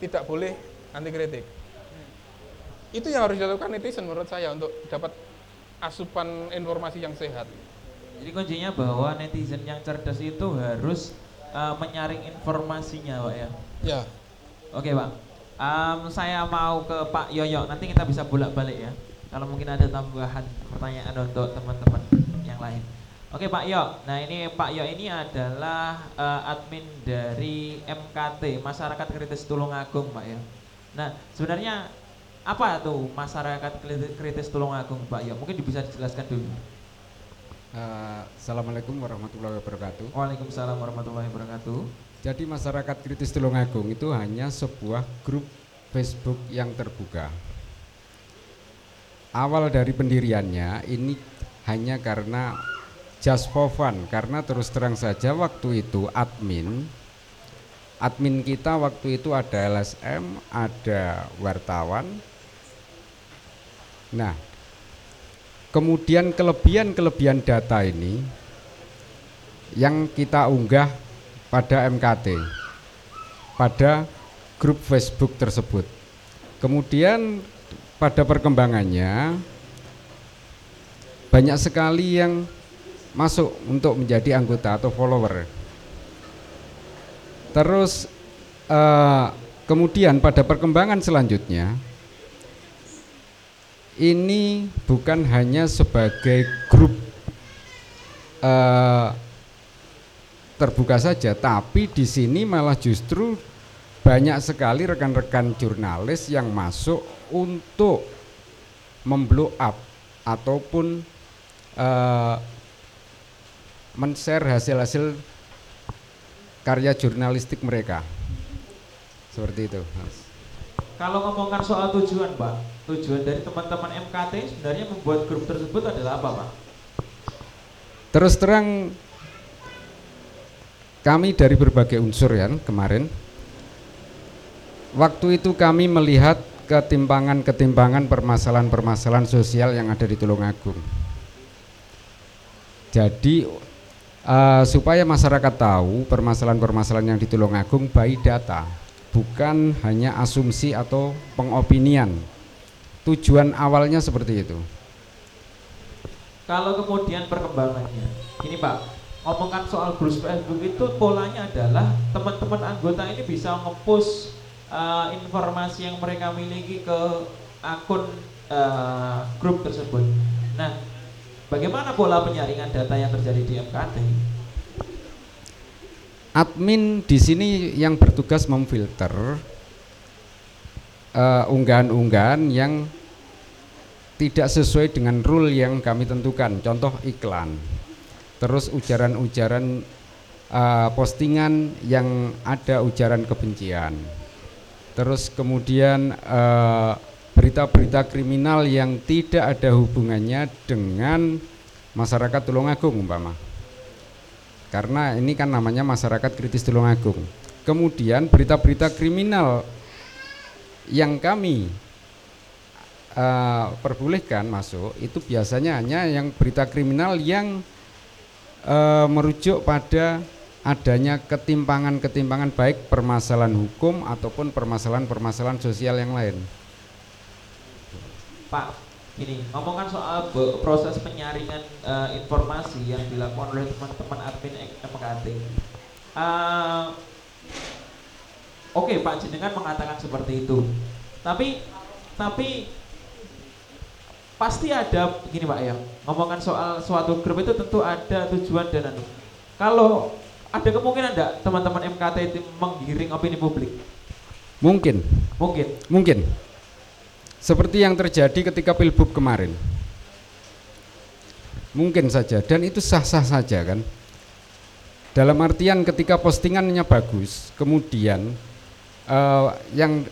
tidak boleh anti kritik itu yang harus dilakukan netizen menurut saya untuk dapat asupan informasi yang sehat. Jadi kuncinya bahwa netizen yang cerdas itu harus uh, menyaring informasinya, Pak ya. Ya. Oke, Pak. Um, saya mau ke Pak Yoyo. Nanti kita bisa bolak-balik ya. Kalau mungkin ada tambahan pertanyaan untuk teman-teman yang lain. Oke Pak Yo, nah ini Pak Yo ini adalah uh, admin dari MKT Masyarakat Kritis Tulungagung Pak ya. Nah sebenarnya apa tuh masyarakat kritis Tulungagung Pak ya mungkin bisa dijelaskan dulu. Uh, Assalamualaikum warahmatullahi wabarakatuh. Waalaikumsalam warahmatullahi wabarakatuh. Jadi masyarakat kritis Tulungagung itu hanya sebuah grup Facebook yang terbuka. Awal dari pendiriannya ini hanya karena just for fun karena terus terang saja waktu itu admin admin kita waktu itu ada LSM, ada wartawan, Nah, kemudian kelebihan-kelebihan data ini yang kita unggah pada MKT, pada grup Facebook tersebut. Kemudian pada perkembangannya banyak sekali yang masuk untuk menjadi anggota atau follower. Terus eh, kemudian pada perkembangan selanjutnya ini bukan hanya sebagai grup uh, terbuka saja, tapi di sini malah justru banyak sekali rekan-rekan jurnalis yang masuk untuk memblow up ataupun uh, men-share hasil-hasil karya jurnalistik mereka. Seperti itu, Mas. Kalau ngomongkan soal tujuan, Pak, tujuan dari teman-teman MKT sebenarnya membuat grup tersebut adalah apa, Pak? Terus terang kami dari berbagai unsur ya kemarin waktu itu kami melihat ketimpangan-ketimpangan permasalahan-permasalahan sosial yang ada di Tulungagung. Jadi uh, supaya masyarakat tahu permasalahan-permasalahan yang di Tulungagung by data bukan hanya asumsi atau pengopinian. Tujuan awalnya seperti itu. Kalau kemudian perkembangannya, ini Pak, ngomongkan soal grup Facebook itu polanya adalah teman-teman anggota ini bisa ngepush uh, informasi yang mereka miliki ke akun uh, grup tersebut. Nah, bagaimana pola penyaringan data yang terjadi di MKT? admin di sini yang bertugas memfilter uh, unggahan-unggahan yang tidak sesuai dengan rule yang kami tentukan. Contoh iklan. Terus ujaran-ujaran uh, postingan yang ada ujaran kebencian. Terus kemudian berita berita-berita kriminal yang tidak ada hubungannya dengan masyarakat Tulungagung umpama karena ini kan namanya masyarakat kritis Tulungagung. Kemudian berita-berita kriminal yang kami eh, perbolehkan masuk itu biasanya hanya yang berita kriminal yang eh, merujuk pada adanya ketimpangan-ketimpangan baik permasalahan hukum ataupun permasalahan-permasalahan sosial yang lain. Pak, ini ngomongkan soal proses penyaringan eh, informasi yang dilakukan oleh teman-teman admin MKT. Eh, Oke, Pak Jenengan mengatakan seperti itu. Tapi tapi pasti ada gini Pak ya. Ngomongkan soal suatu grup itu tentu ada tujuan dan anu. Kalau ada kemungkinan enggak teman-teman MKT itu menggiring opini publik? Mungkin, Mungkin. mungkin. Seperti yang terjadi ketika Pilbub kemarin. Mungkin saja dan itu sah-sah saja kan. Dalam artian ketika postingannya bagus, kemudian eh, yang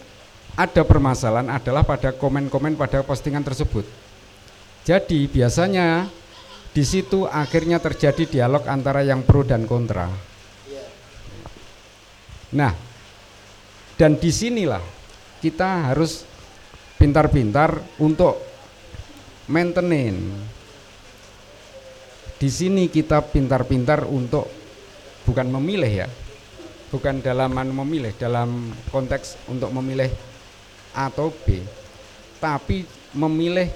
ada permasalahan adalah pada komen-komen pada postingan tersebut. Jadi biasanya di situ akhirnya terjadi dialog antara yang pro dan kontra. Nah, dan di sinilah kita harus pintar-pintar untuk maintain. Di sini kita pintar-pintar untuk bukan memilih ya, bukan dalam anu memilih dalam konteks untuk memilih A atau B, tapi memilih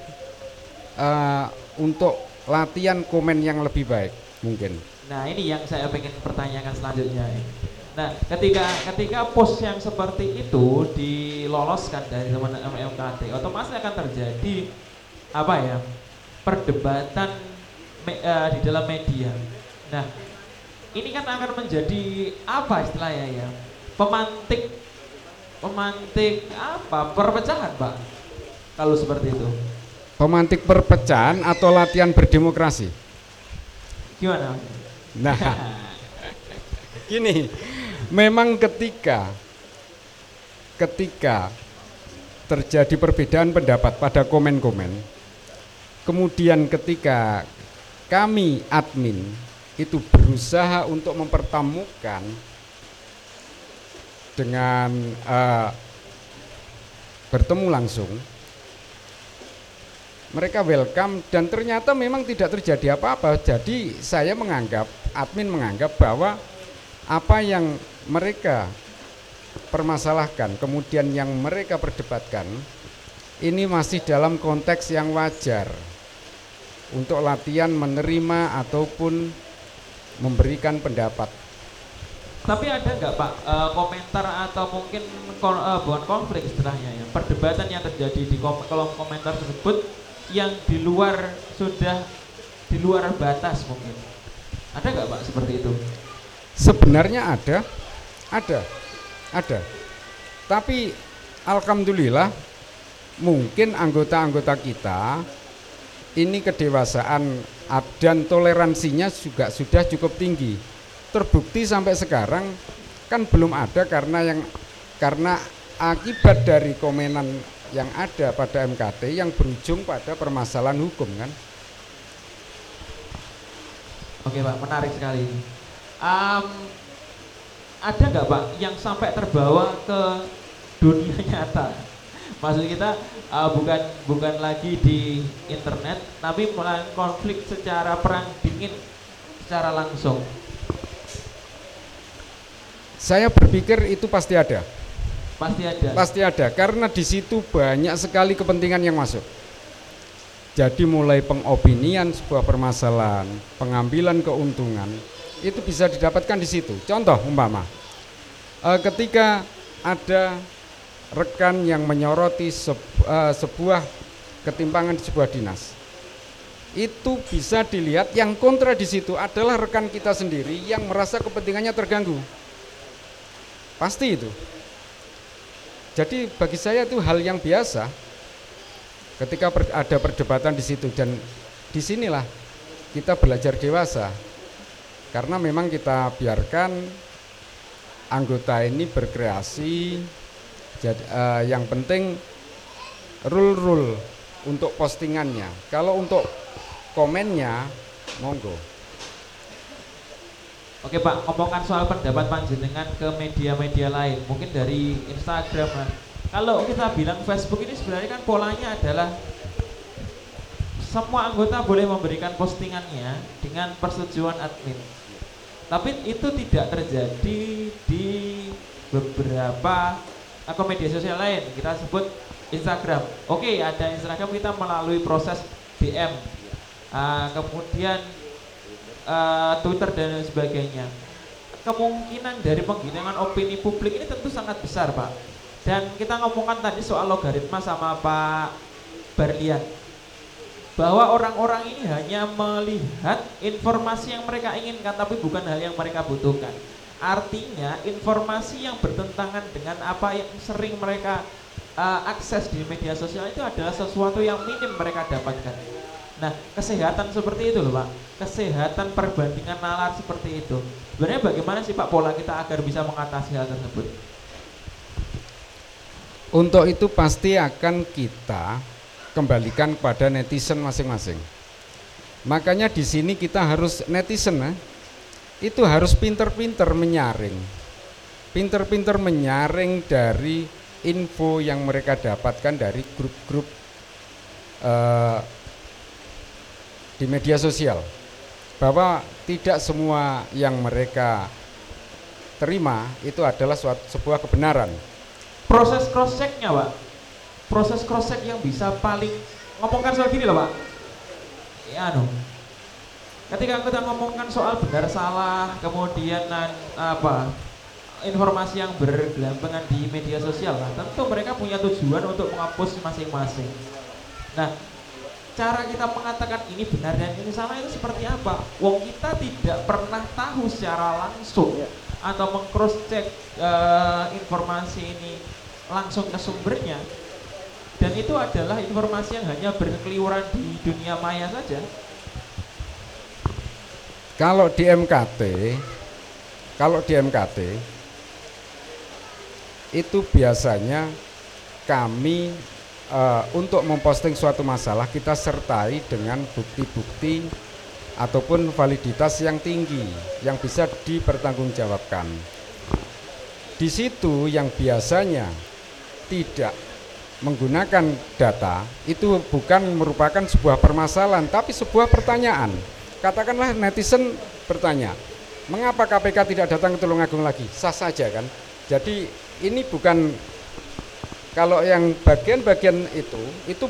eh, untuk latihan komen yang lebih baik mungkin. Nah ini yang saya pengen pertanyakan selanjutnya. Nah ketika ketika post yang seperti itu diloloskan dari teman MKT, otomatis akan terjadi apa ya perdebatan me- eh, di dalam media. Nah ini kan akan menjadi apa istilahnya ya pemantik pemantik apa perpecahan pak kalau seperti itu Pemantik perpecahan atau latihan berdemokrasi. gimana? Nah, (laughs) gini, memang ketika ketika terjadi perbedaan pendapat pada komen-komen, kemudian ketika kami admin itu berusaha untuk mempertemukan dengan eh, bertemu langsung, mereka welcome dan ternyata memang tidak terjadi apa-apa. Jadi saya menganggap, admin menganggap bahwa apa yang mereka permasalahkan, kemudian yang mereka perdebatkan, ini masih dalam konteks yang wajar untuk latihan menerima ataupun memberikan pendapat. Tapi ada nggak Pak eh, komentar atau mungkin eh, bukan konflik istilahnya ya perdebatan yang terjadi di kolom komentar tersebut yang di luar sudah di luar batas mungkin ada nggak Pak seperti itu? Sebenarnya ada, ada, ada. Tapi alhamdulillah mungkin anggota-anggota kita ini kedewasaan dan toleransinya juga sudah cukup tinggi. Terbukti sampai sekarang kan belum ada karena yang karena akibat dari komenan yang ada pada MKT yang berujung pada permasalahan hukum kan. Oke Pak menarik sekali. Am, ada nggak Pak yang sampai terbawa ke dunia (laughs) nyata? Maksud kita eh, bukan bukan lagi di internet, tapi mulai konflik secara perang dingin secara langsung. Saya berpikir itu pasti ada. Pasti ada. Pasti ada karena di situ banyak sekali kepentingan yang masuk. Jadi mulai pengopinian sebuah permasalahan, pengambilan keuntungan itu bisa didapatkan di situ. Contoh umpama eh, ketika ada rekan yang menyoroti eh, sebuah ketimpangan di sebuah dinas. Itu bisa dilihat yang kontra di situ adalah rekan kita sendiri yang merasa kepentingannya terganggu. Pasti itu. Jadi bagi saya itu hal yang biasa ketika ada perdebatan di situ dan di sinilah kita belajar dewasa karena memang kita biarkan anggota ini berkreasi jadi eh, yang penting rule-rule untuk postingannya kalau untuk komennya monggo Oke Pak, ngomongkan soal pendapat panjenengan ke media-media lain, mungkin dari Instagram lah. kalau kita bilang Facebook ini sebenarnya kan polanya adalah semua anggota boleh memberikan postingannya dengan persetujuan admin. Tapi itu tidak terjadi di beberapa akun media sosial lain. Kita sebut Instagram. Oke, ada Instagram kita melalui proses DM. Uh, kemudian uh, Twitter dan sebagainya. Kemungkinan dari penggilingan opini publik ini tentu sangat besar, Pak dan kita ngomongkan tadi soal logaritma sama Pak Berlian bahwa orang-orang ini hanya melihat informasi yang mereka inginkan tapi bukan hal yang mereka butuhkan. Artinya informasi yang bertentangan dengan apa yang sering mereka uh, akses di media sosial itu adalah sesuatu yang minim mereka dapatkan. Nah, kesehatan seperti itu loh Pak. Kesehatan perbandingan nalar seperti itu. Sebenarnya bagaimana sih Pak pola kita agar bisa mengatasi hal tersebut? Untuk itu pasti akan kita kembalikan kepada netizen masing-masing. Makanya di sini kita harus netizen eh, itu harus pinter-pinter menyaring. Pinter-pinter menyaring dari info yang mereka dapatkan dari grup-grup uh, di media sosial. Bahwa tidak semua yang mereka terima itu adalah suatu, sebuah kebenaran proses cross checknya pak proses cross check yang bisa paling ngomongkan soal gini loh pak. Ya anu. Ketika kita ngomongkan soal benar salah kemudian apa informasi yang bergelampangan di media sosial lah tentu mereka punya tujuan untuk menghapus masing-masing. Nah cara kita mengatakan ini benar dan ini salah itu seperti apa? Wong kita tidak pernah tahu secara langsung atau mengcross check uh, informasi ini langsung ke sumbernya dan itu adalah informasi yang hanya berkeliuran di dunia maya saja kalau di MKT kalau di MKT itu biasanya kami uh, untuk memposting suatu masalah kita sertai dengan bukti-bukti ataupun validitas yang tinggi yang bisa dipertanggungjawabkan. Di situ yang biasanya tidak menggunakan data itu bukan merupakan sebuah permasalahan tapi sebuah pertanyaan. Katakanlah netizen bertanya, mengapa KPK tidak datang ke Tulungagung lagi? Sah saja kan. Jadi ini bukan kalau yang bagian-bagian itu itu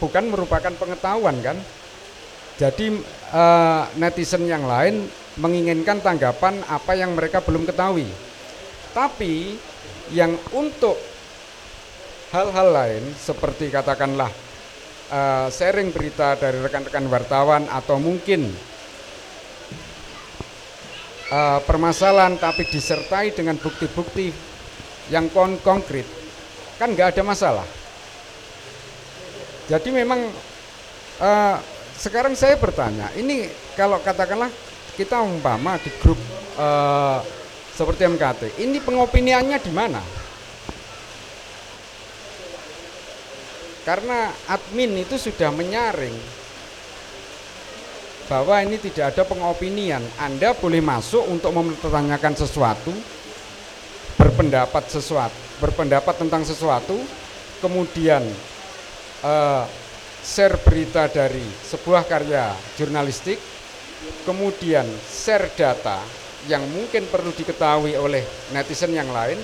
bukan merupakan pengetahuan kan. Jadi uh, netizen yang lain menginginkan tanggapan apa yang mereka belum ketahui. Tapi yang untuk hal-hal lain seperti katakanlah uh, sharing berita dari rekan-rekan wartawan atau mungkin uh, permasalahan tapi disertai dengan bukti-bukti yang kon konkret kan nggak ada masalah. Jadi memang uh, sekarang saya bertanya, ini kalau katakanlah kita umpama di grup uh, seperti MKT, ini pengopiniannya di mana? Karena admin itu sudah menyaring bahwa ini tidak ada pengopinian. Anda boleh masuk untuk mempertanyakan sesuatu, berpendapat sesuatu, berpendapat tentang sesuatu, kemudian uh, share berita dari sebuah karya jurnalistik, kemudian share data yang mungkin perlu diketahui oleh netizen yang lain,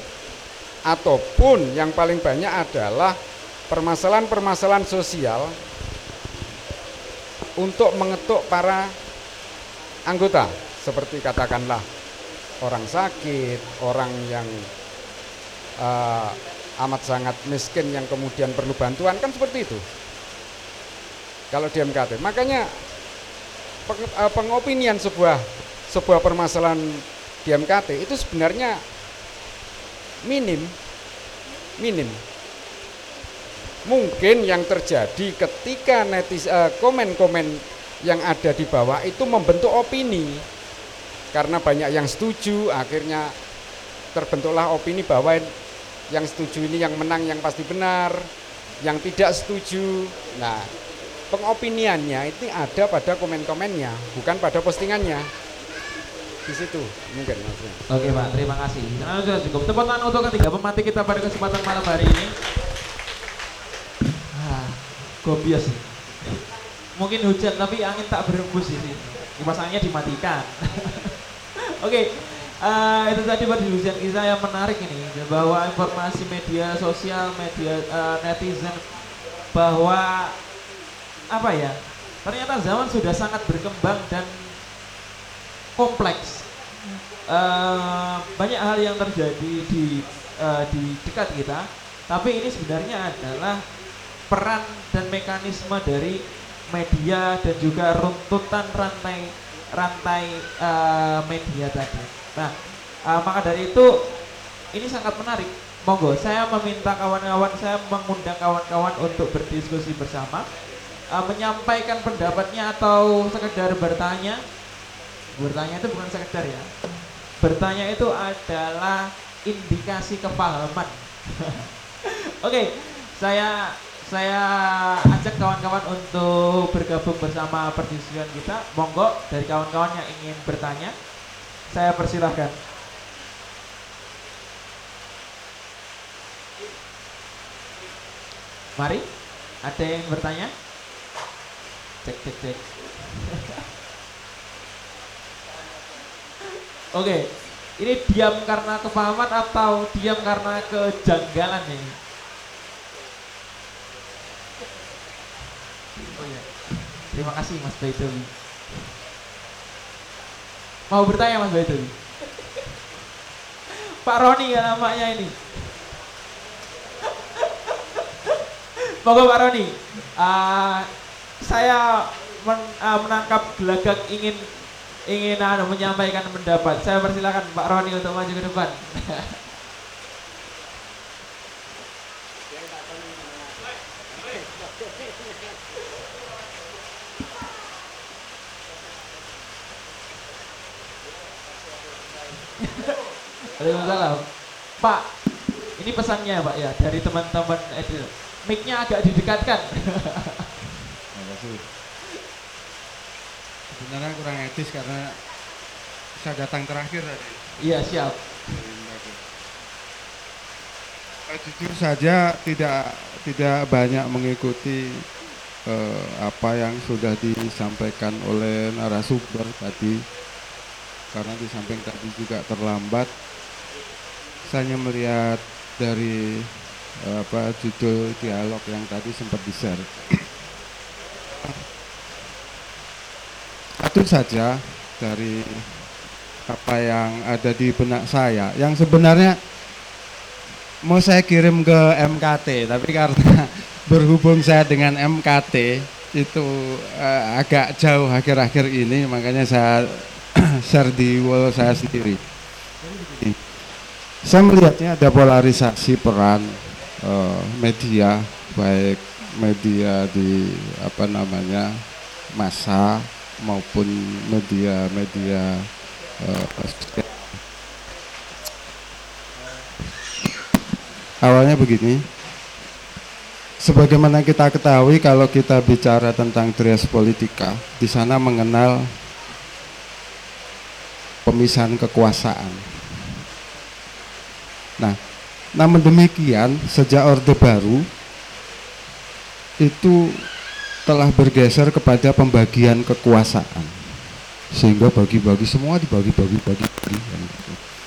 ataupun yang paling banyak adalah permasalahan-permasalahan sosial untuk mengetuk para anggota. Seperti katakanlah orang sakit, orang yang uh, amat sangat miskin yang kemudian perlu bantuan kan seperti itu. Kalau di MKT, makanya uh, pengopinian sebuah sebuah permasalahan di MKT itu sebenarnya minim, minim mungkin yang terjadi ketika netis uh, komen-komen yang ada di bawah itu membentuk opini karena banyak yang setuju akhirnya terbentuklah opini bahwa yang setuju ini yang menang yang pasti benar yang tidak setuju nah pengopiniannya itu ada pada komen-komennya bukan pada postingannya di situ mungkin maksudnya. Oke Pak, terima kasih. Nah, sudah cukup. Tepuk untuk ketiga pematih kita pada kesempatan malam hari ini. Gobios. Mungkin hujan tapi angin tak berembus di sini. Kipas anginnya dimatikan. (laughs) Oke, eh, itu tadi pendiskusian kisah yang menarik ini bahwa informasi media sosial, media eh, netizen bahwa apa ya? Ternyata zaman sudah sangat berkembang dan kompleks. Eh, banyak hal yang terjadi di eh, di dekat kita, tapi ini sebenarnya adalah peran dan mekanisme dari media dan juga runtutan rantai rantai eh, media tadi. Nah, eh, maka dari itu ini sangat menarik. Monggo, saya meminta kawan-kawan, saya mengundang kawan-kawan untuk berdiskusi bersama, eh, menyampaikan pendapatnya atau sekedar bertanya. Bertanya itu bukan sekedar ya. Bertanya itu adalah indikasi kepahaman. (laughs) Oke, saya saya ajak kawan-kawan untuk bergabung bersama perdiskusian kita. Monggo dari kawan-kawan yang ingin bertanya, saya persilahkan. Mari, ada yang bertanya? Cek, cek, cek. Oke, ini diam karena kepahaman atau diam karena kejanggalan ini? Oh iya. Terima kasih Mas Baidowi. Mau bertanya Mas Baidowi? (laughs) Pak Roni ya namanya ini. Monggo Pak Roni. Ah, saya men- ah, menangkap gelagak ingin ingin anu, menyampaikan pendapat. Saya persilakan Pak Roni untuk maju ke depan. (laughs) Waalaikumsalam. Pak, ini pesannya Pak ya dari teman-teman Edil. Mic-nya agak didekatkan. (laughs) Terima kasih. Sebenarnya kurang etis karena saya datang terakhir tadi. Iya siap. Eh, jujur saja tidak tidak banyak mengikuti eh, apa yang sudah disampaikan oleh narasumber tadi karena di samping tadi juga terlambat. Hanya melihat dari eh, apa judul dialog yang tadi sempat di-share. Satu saja dari apa yang ada di benak saya yang sebenarnya mau saya kirim ke MKT tapi karena (laughs) berhubung saya dengan MKT itu eh, agak jauh akhir-akhir ini makanya saya (clears throat) share di wall saya sendiri. Saya melihatnya ada polarisasi peran eh, media baik media di apa namanya massa maupun media-media sosial. Awalnya begini, sebagaimana kita ketahui kalau kita bicara tentang trias politika, di sana mengenal pemisahan kekuasaan. Nah, namun demikian sejak Orde Baru itu telah bergeser kepada pembagian kekuasaan. Sehingga bagi-bagi semua dibagi-bagi bagi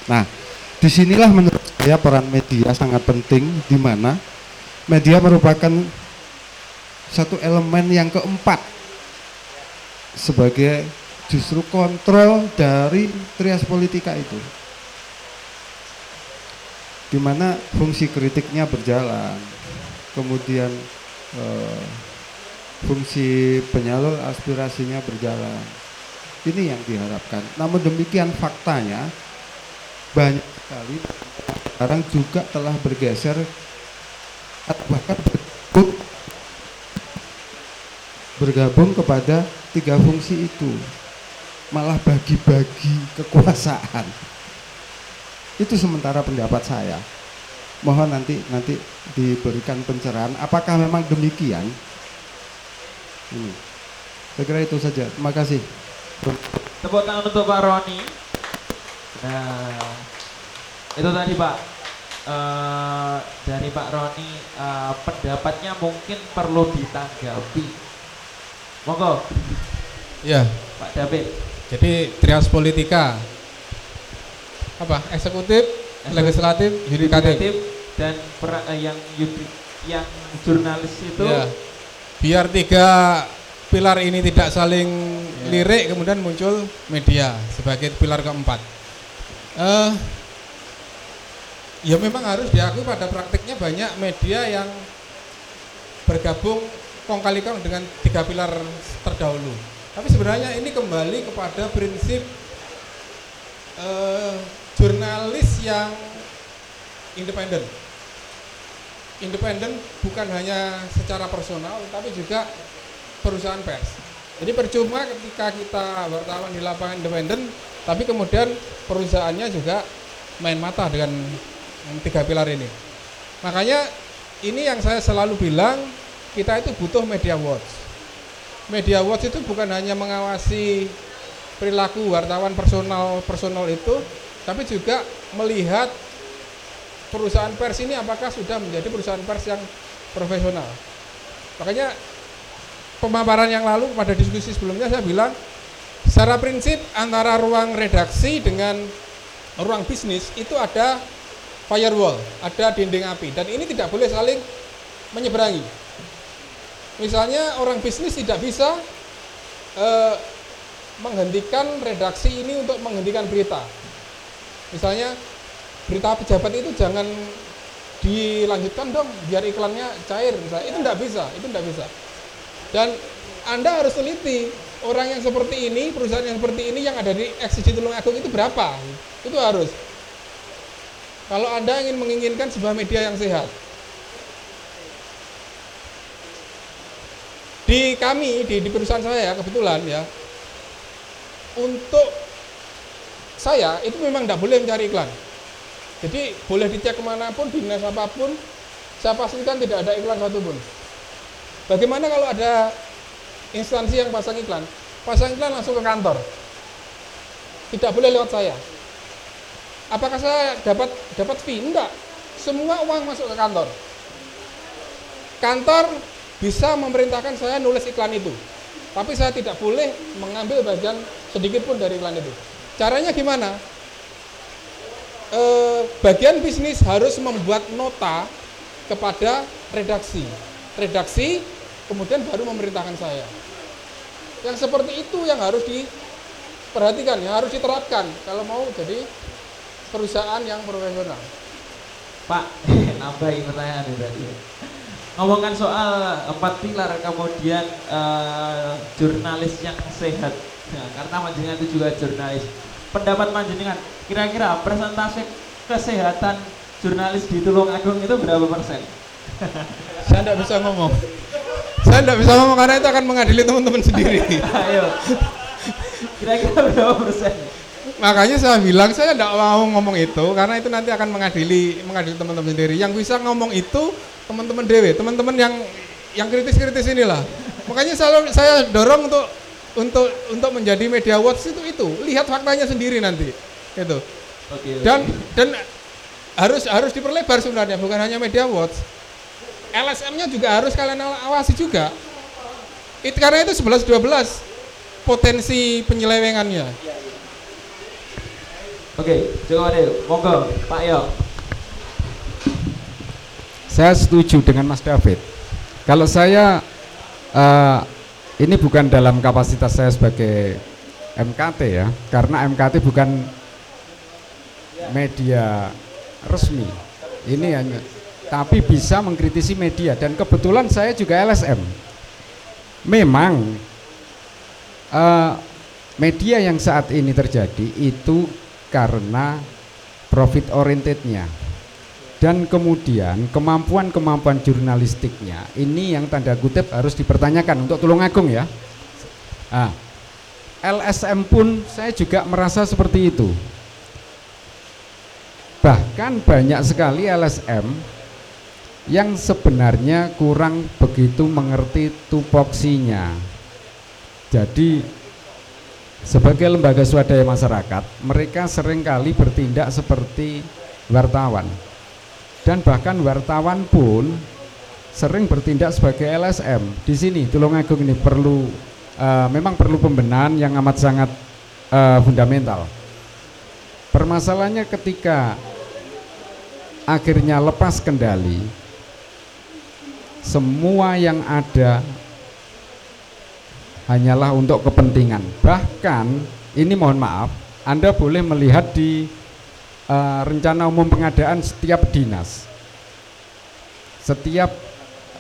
Nah, di sinilah menurut saya peran media sangat penting di mana media merupakan satu elemen yang keempat sebagai justru kontrol dari trias politika itu di mana fungsi kritiknya berjalan. Kemudian eh, fungsi penyalur aspirasinya berjalan. Ini yang diharapkan. Namun demikian faktanya banyak sekali sekarang juga telah bergeser atau bahkan bergabung, bergabung kepada tiga fungsi itu. Malah bagi-bagi kekuasaan itu sementara pendapat saya. Mohon nanti nanti diberikan pencerahan. Apakah memang demikian? Ini. Saya kira itu saja. Terima kasih. Tepuk tangan untuk Pak Roni. Nah, itu tadi Pak. eh, dari Pak Roni eh, pendapatnya mungkin perlu ditanggapi. Monggo. Ya, Pak David. jadi trias politika apa? Eksekutif, legislatif, yudikatif. Dan pera- eh, yang yudi- yang jurnalis itu Ya. Biar tiga pilar ini tidak saling lirik, kemudian muncul media sebagai pilar keempat. Eh, ya memang harus diakui pada praktiknya banyak media yang bergabung kong kali kong dengan tiga pilar terdahulu. Tapi sebenarnya ini kembali kepada prinsip eh, jurnalis yang independen independen bukan hanya secara personal tapi juga perusahaan pers. Jadi percuma ketika kita wartawan di lapangan independen tapi kemudian perusahaannya juga main mata dengan tiga pilar ini. Makanya ini yang saya selalu bilang kita itu butuh media watch. Media watch itu bukan hanya mengawasi perilaku wartawan personal personal itu tapi juga melihat perusahaan pers ini apakah sudah menjadi perusahaan pers yang profesional. Makanya pemaparan yang lalu pada diskusi sebelumnya saya bilang secara prinsip antara ruang redaksi dengan ruang bisnis itu ada firewall, ada dinding api dan ini tidak boleh saling menyeberangi. Misalnya orang bisnis tidak bisa eh, menghentikan redaksi ini untuk menghentikan berita. Misalnya berita pejabat itu jangan dilanjutkan dong biar iklannya cair misalnya. Itu tidak bisa itu tidak bisa. Dan anda harus teliti orang yang seperti ini perusahaan yang seperti ini yang ada di XCG Tulungagung itu berapa? Itu harus. Kalau anda ingin menginginkan sebuah media yang sehat di kami di, di perusahaan saya kebetulan ya untuk saya itu memang tidak boleh mencari iklan jadi boleh dicek ke mana pun, dinas apa pun, saya pastikan tidak ada iklan satupun. Bagaimana kalau ada instansi yang pasang iklan? Pasang iklan langsung ke kantor. Tidak boleh lewat saya. Apakah saya dapat dapat fee? Enggak. Semua uang masuk ke kantor. Kantor bisa memerintahkan saya nulis iklan itu. Tapi saya tidak boleh mengambil bagian sedikit pun dari iklan itu. Caranya gimana? eh, bagian bisnis harus membuat nota kepada redaksi. Redaksi kemudian baru memerintahkan saya. Yang seperti itu yang harus diperhatikan, yang harus diterapkan kalau mau jadi perusahaan yang profesional. Pak, (laughs) nambahin pertanyaan tadi. Ngomongkan soal empat pilar, kemudian eh, jurnalis yang sehat. Nah, karena panjenengan itu juga jurnalis. Pendapat panjenengan, kira-kira persentase kesehatan jurnalis di Tulungagung itu berapa persen? (laughs) Saya tidak bisa ngomong. Saya tidak bisa ngomong karena itu akan mengadili teman-teman sendiri. (laughs) Ayo, kira-kira berapa persen? Makanya saya bilang saya tidak mau ngomong itu karena itu nanti akan mengadili mengadili teman-teman sendiri. Yang bisa ngomong itu teman-teman dewe, teman-teman yang yang kritis-kritis inilah. Makanya saya saya dorong untuk untuk untuk menjadi media watch itu itu lihat faktanya sendiri nanti itu Oke. dan dan harus harus diperlebar sebenarnya bukan hanya media watch LSM-nya juga harus kalian awasi juga itu karena itu 11 12 potensi penyelewengannya Oke, coba deh, monggo Pak Yo. Saya setuju dengan Mas David. Kalau saya eh, ini bukan dalam kapasitas saya sebagai MKT ya, karena MKT bukan media resmi. Ini hanya tapi bisa mengkritisi media dan kebetulan saya juga LSM. Memang eh, media yang saat ini terjadi itu karena profit orientednya dan kemudian kemampuan-kemampuan jurnalistiknya ini yang tanda kutip harus dipertanyakan untuk Tulungagung ya. Nah, LSM pun saya juga merasa seperti itu. Bahkan banyak sekali LSM yang sebenarnya kurang begitu mengerti tupoksinya. Jadi sebagai lembaga swadaya masyarakat, mereka sering kali bertindak seperti wartawan dan bahkan wartawan pun sering bertindak sebagai LSM. Di sini Tulungagung ini perlu uh, memang perlu pembenahan yang amat sangat uh, fundamental. Permasalahannya ketika akhirnya lepas kendali, semua yang ada hanyalah untuk kepentingan. Bahkan ini mohon maaf, Anda boleh melihat di uh, rencana umum pengadaan setiap dinas, setiap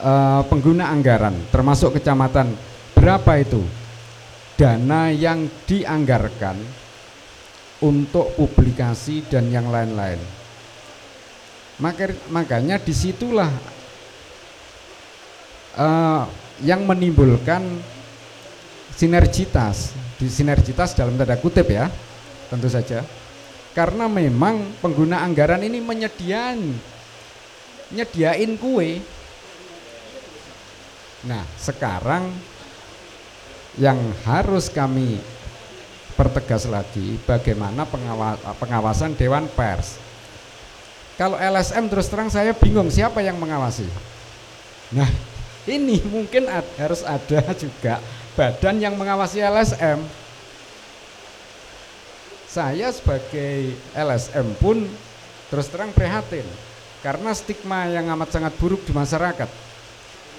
uh, pengguna anggaran, termasuk kecamatan, berapa itu? Dana yang dianggarkan untuk publikasi dan yang lain-lain. Maka, makanya di situlah uh, yang menimbulkan sinergitas, di sinergitas dalam tanda kutip ya, tentu saja karena memang pengguna anggaran ini menyediakan nyediain kue. Nah sekarang yang harus kami pertegas lagi bagaimana pengawasan Dewan Pers. Kalau LSM terus terang saya bingung siapa yang mengawasi? Nah ini mungkin harus ada juga badan yang mengawasi LSM saya sebagai LSM pun terus terang prihatin karena stigma yang amat sangat buruk di masyarakat.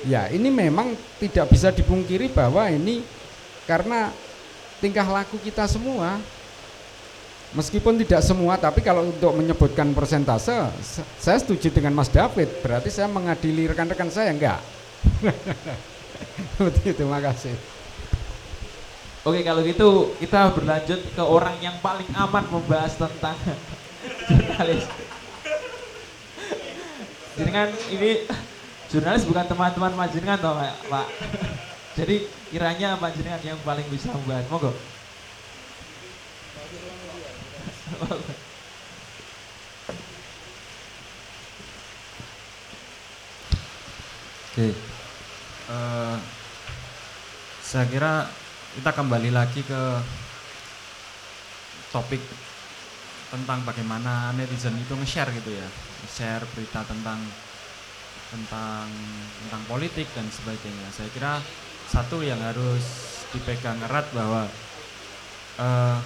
Ya, ini memang tidak bisa dipungkiri bahwa ini karena tingkah laku kita semua. Meskipun tidak semua, tapi kalau untuk menyebutkan persentase, saya setuju dengan Mas David. Berarti saya mengadili rekan-rekan saya enggak. (laughs) Terima kasih. Oke kalau gitu kita berlanjut ke orang yang paling aman membahas tentang (laughs) jurnalis. Jenengan ini jurnalis bukan teman-teman Pak Jenengan toh Pak. Jadi kiranya Pak Jenengan yang paling bisa membahas. Monggo. Oke. Uh, saya kira kita kembali lagi ke topik tentang bagaimana netizen itu nge-share gitu ya. Share berita tentang tentang tentang politik dan sebagainya. Saya kira satu yang harus dipegang erat bahwa uh,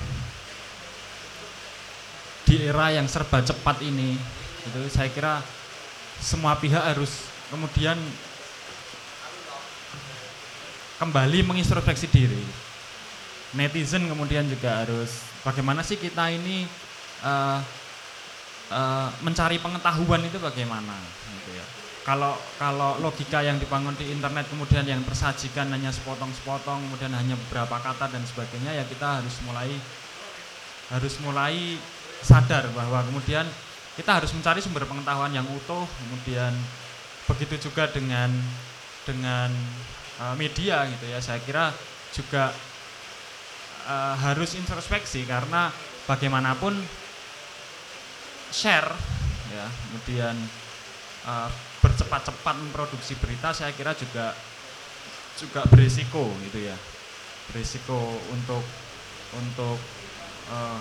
di era yang serba cepat ini itu saya kira semua pihak harus kemudian kembali mengintrospeksi diri. Netizen kemudian juga harus bagaimana sih kita ini uh, uh, mencari pengetahuan itu bagaimana gitu ya. Kalau kalau logika yang dibangun di internet kemudian yang tersajikan hanya sepotong-sepotong kemudian hanya beberapa kata dan sebagainya ya kita harus mulai harus mulai sadar bahwa kemudian kita harus mencari sumber pengetahuan yang utuh kemudian begitu juga dengan dengan uh, media gitu ya. Saya kira juga uh, harus introspeksi karena bagaimanapun share ya kemudian uh, bercepat-cepat memproduksi berita saya kira juga juga berisiko gitu ya. Berisiko untuk untuk uh,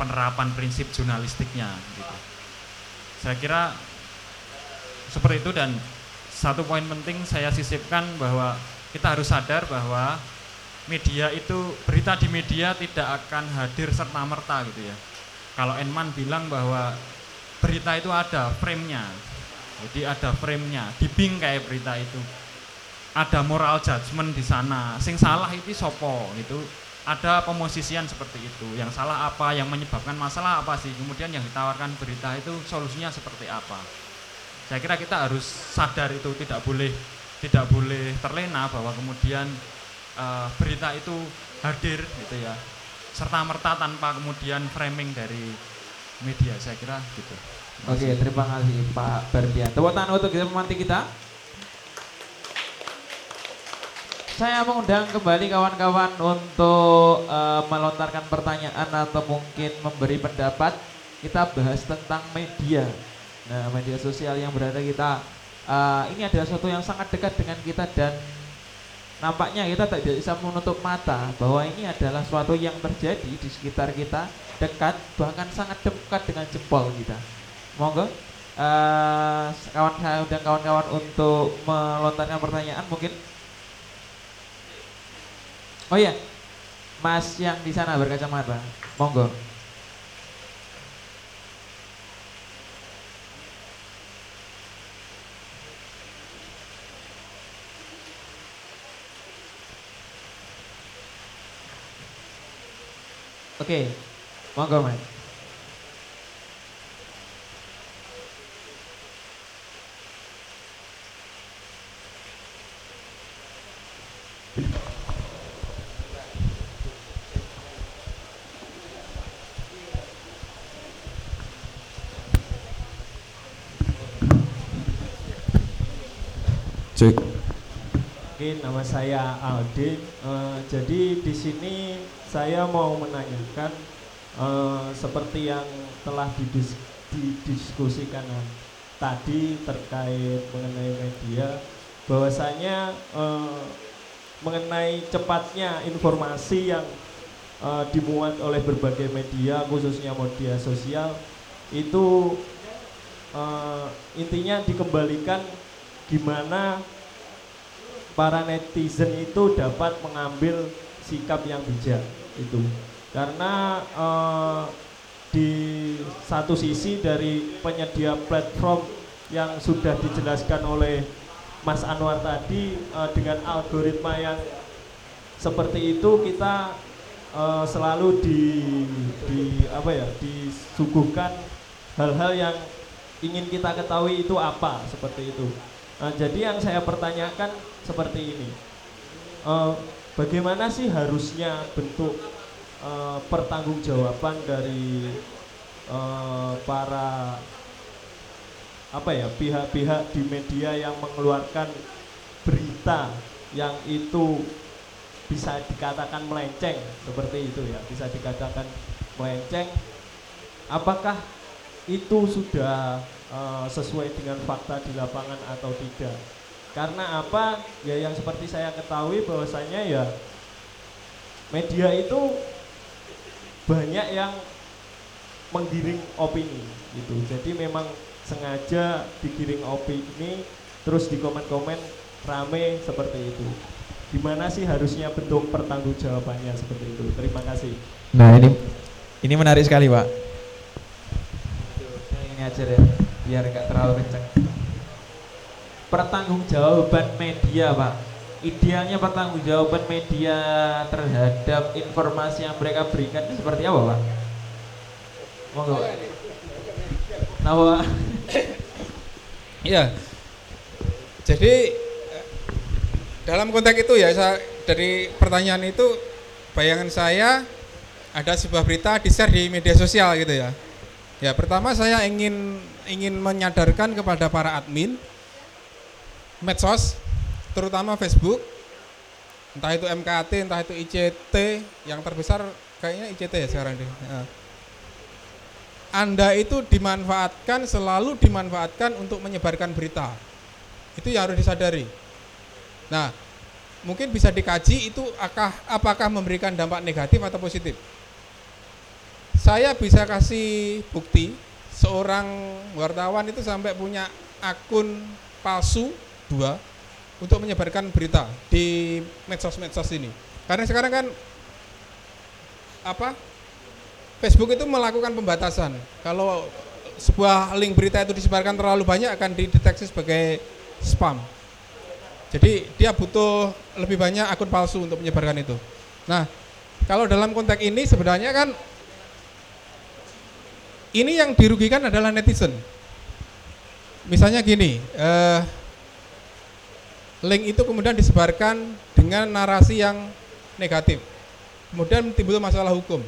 penerapan prinsip jurnalistiknya gitu. Saya kira seperti itu dan satu poin penting saya sisipkan bahwa kita harus sadar bahwa media itu berita di media tidak akan hadir serta merta gitu ya. Kalau Enman bilang bahwa berita itu ada frame-nya. Jadi ada frame-nya, dibingkai berita itu. Ada moral judgment di sana. Sing salah itu sopo gitu. Ada pemosisian seperti itu. Yang salah apa, yang menyebabkan masalah apa sih? Kemudian yang ditawarkan berita itu solusinya seperti apa saya kira kita harus sadar itu tidak boleh tidak boleh terlena bahwa kemudian uh, berita itu hadir gitu ya serta merta tanpa kemudian framing dari media saya kira gitu. Oke terima kasih Pak Berdian. Tepuk tangan untuk kita pemantik kita. Saya mengundang kembali kawan-kawan untuk uh, melontarkan pertanyaan atau mungkin memberi pendapat. Kita bahas tentang media Nah, media sosial yang berada kita uh, ini adalah sesuatu yang sangat dekat dengan kita dan nampaknya kita tidak bisa menutup mata bahwa ini adalah sesuatu yang terjadi di sekitar kita dekat bahkan sangat dekat dengan jempol kita. Monggo uh, kawan saya dan kawan-kawan untuk melontarkan pertanyaan mungkin. Oh iya, Mas yang di sana berkacamata, monggo. Oke, monggo Mas. Cek. Oke, nama saya Aldi. Eh, jadi di sini saya mau menanyakan eh, seperti yang telah didis- didiskusikan tadi terkait mengenai media, bahwasanya eh, mengenai cepatnya informasi yang eh, dimuat oleh berbagai media, khususnya media sosial, itu eh, intinya dikembalikan gimana para netizen itu dapat mengambil sikap yang bijak itu karena eh, di satu sisi dari penyedia platform yang sudah dijelaskan oleh Mas Anwar tadi eh, dengan algoritma yang seperti itu kita eh, selalu di, di apa ya disuguhkan hal-hal yang ingin kita ketahui itu apa seperti itu. Nah, jadi yang saya pertanyakan seperti ini, Eh, bagaimana sih harusnya bentuk eh, pertanggungjawaban dari eh, para apa ya pihak-pihak di media yang mengeluarkan berita yang itu bisa dikatakan melenceng seperti itu ya bisa dikatakan melenceng? Apakah itu sudah eh, sesuai dengan fakta di lapangan atau tidak karena apa? Ya yang seperti saya ketahui bahwasanya ya media itu banyak yang menggiring opini gitu. Jadi memang sengaja digiring opini terus di komen-komen rame seperti itu. Gimana sih harusnya bentuk pertanggungjawabannya seperti itu? Terima kasih. Nah ini ini menarik sekali pak. Saya ini aja deh, biar nggak terlalu kenceng. Pertanggungjawaban media pak. Idealnya pertanggungjawaban media terhadap informasi yang mereka berikan itu seperti apa pak? Monggo. Nah Pak. Iya. Jadi dalam konteks itu ya saya dari pertanyaan itu bayangan saya ada sebuah berita di-share di media sosial gitu ya. Ya, pertama saya ingin ingin menyadarkan kepada para admin medsos terutama Facebook entah itu MKT, entah itu ICT yang terbesar kayaknya ICT ya sekarang deh. Ya. Anda itu dimanfaatkan selalu dimanfaatkan untuk menyebarkan berita. Itu yang harus disadari. Nah, mungkin bisa dikaji itu akah, apakah memberikan dampak negatif atau positif. Saya bisa kasih bukti seorang wartawan itu sampai punya akun palsu dua untuk menyebarkan berita di medsos-medsos ini. Karena sekarang kan apa Facebook itu melakukan pembatasan. Kalau sebuah link berita itu disebarkan terlalu banyak akan dideteksi sebagai spam. Jadi dia butuh lebih banyak akun palsu untuk menyebarkan itu. Nah, kalau dalam konteks ini sebenarnya kan ini yang dirugikan adalah netizen. Misalnya gini, eh, link itu kemudian disebarkan dengan narasi yang negatif. Kemudian timbul masalah hukum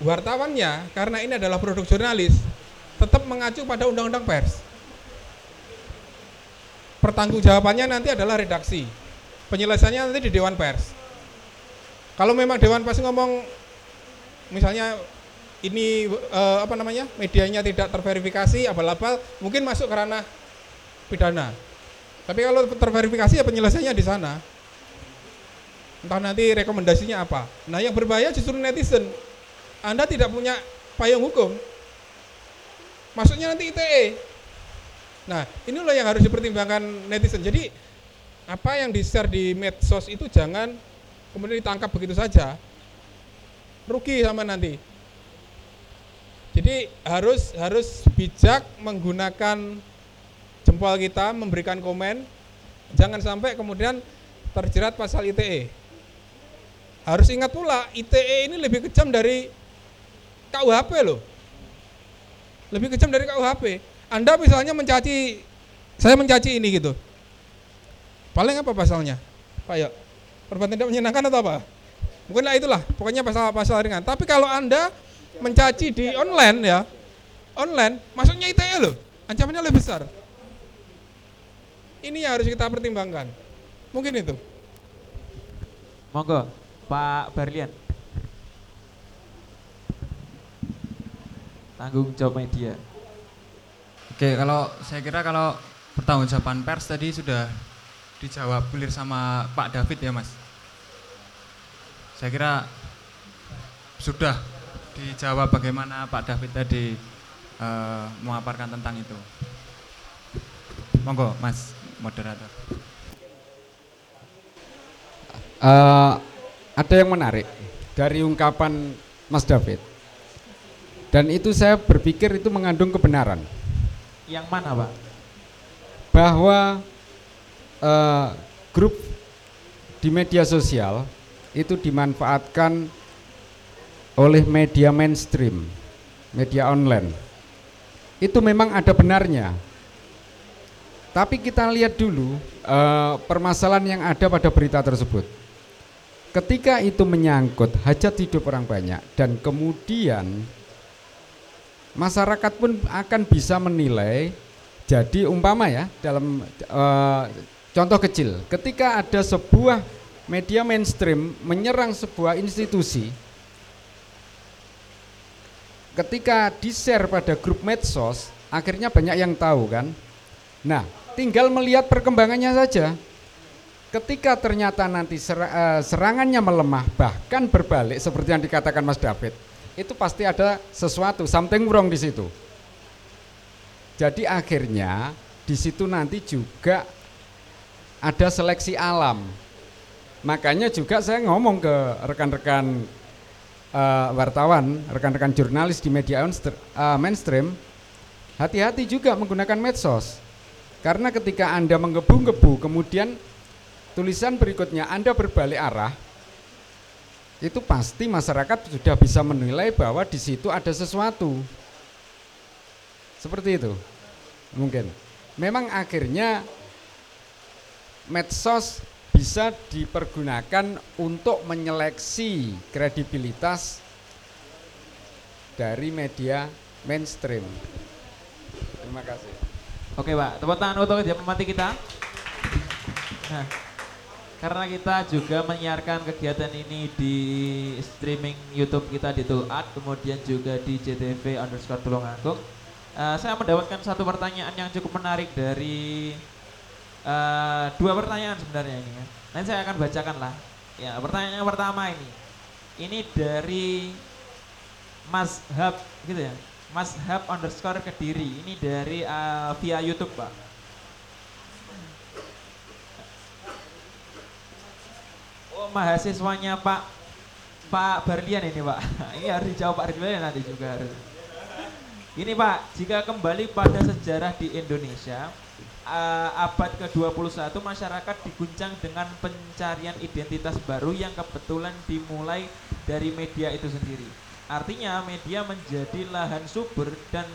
wartawannya karena ini adalah produk jurnalis tetap mengacu pada undang-undang pers. Pertanggungjawabannya nanti adalah redaksi. Penyelesaiannya nanti di dewan pers. Kalau memang dewan pers ngomong misalnya ini eh, apa namanya? medianya tidak terverifikasi abal-abal mungkin masuk ke ranah pidana. Tapi kalau terverifikasi ya penyelesaiannya di sana. Entah nanti rekomendasinya apa. Nah, yang berbahaya justru netizen anda tidak punya payung hukum. masuknya nanti ITE. Nah, ini loh yang harus dipertimbangkan netizen. Jadi apa yang di-share di medsos itu jangan kemudian ditangkap begitu saja. Rugi sama nanti. Jadi harus harus bijak menggunakan jempol kita memberikan komen. Jangan sampai kemudian terjerat pasal ITE. Harus ingat pula ITE ini lebih kejam dari KUHP loh. Lebih kejam dari KUHP. Anda misalnya mencaci saya mencaci ini gitu. Paling apa pasalnya? Pak ya, perbuatan tidak menyenangkan atau apa? Mungkin lah itulah, pokoknya pasal-pasal ringan. Tapi kalau Anda mencaci di online ya, online, masuknya ITE loh, ancamannya lebih besar. Ini yang harus kita pertimbangkan. Mungkin itu. Monggo, Pak Barlian. Tanggung jawab media. Oke, kalau saya kira kalau pertanggungjawaban pers tadi sudah dijawab clear sama Pak David ya Mas. Saya kira sudah dijawab bagaimana Pak David tadi uh, memaparkan tentang itu. Monggo Mas moderator. Uh, ada yang menarik dari ungkapan Mas David. Dan itu saya berpikir itu mengandung kebenaran. Yang mana, Pak? Bahwa uh, grup di media sosial itu dimanfaatkan oleh media mainstream, media online. Itu memang ada benarnya. Tapi kita lihat dulu uh, permasalahan yang ada pada berita tersebut. Ketika itu menyangkut hajat hidup orang banyak dan kemudian masyarakat pun akan bisa menilai jadi umpama ya dalam uh, contoh kecil ketika ada sebuah media mainstream menyerang sebuah institusi ketika di-share pada grup medsos akhirnya banyak yang tahu kan nah tinggal melihat perkembangannya saja ketika ternyata nanti eh, serangannya melemah bahkan berbalik seperti yang dikatakan Mas David itu pasti ada sesuatu, something wrong di situ. Jadi akhirnya di situ nanti juga ada seleksi alam. Makanya juga saya ngomong ke rekan-rekan uh, wartawan, rekan-rekan jurnalis di media uh, mainstream, hati-hati juga menggunakan medsos. Karena ketika Anda menggebu-gebu, kemudian tulisan berikutnya Anda berbalik arah, itu pasti masyarakat sudah bisa menilai bahwa di situ ada sesuatu. Seperti itu. Mungkin. Memang akhirnya medsos bisa dipergunakan untuk menyeleksi kredibilitas dari media mainstream. Terima kasih. Oke Pak, tepuk tangan untuk dia pemati kita. Nah, karena kita juga menyiarkan kegiatan ini di streaming YouTube kita di Tulat, kemudian juga di JTV underscore Tulungagung. Uh, saya mendapatkan satu pertanyaan yang cukup menarik dari uh, dua pertanyaan sebenarnya ini. Ya. Nanti saya akan bacakan lah. Ya, pertanyaan yang pertama ini, ini dari Mas Hub gitu ya, Mas Hub underscore Kediri. Ini dari uh, via YouTube pak. Oh mahasiswanya Pak Pak Barlian ini Pak. (laughs) Ini harus dijawab Pak Ridwan nanti juga harus. Ini Pak, jika kembali pada sejarah di Indonesia, uh, abad ke-21 masyarakat diguncang dengan pencarian identitas baru yang kebetulan dimulai dari media itu sendiri. Artinya media menjadi lahan subur dan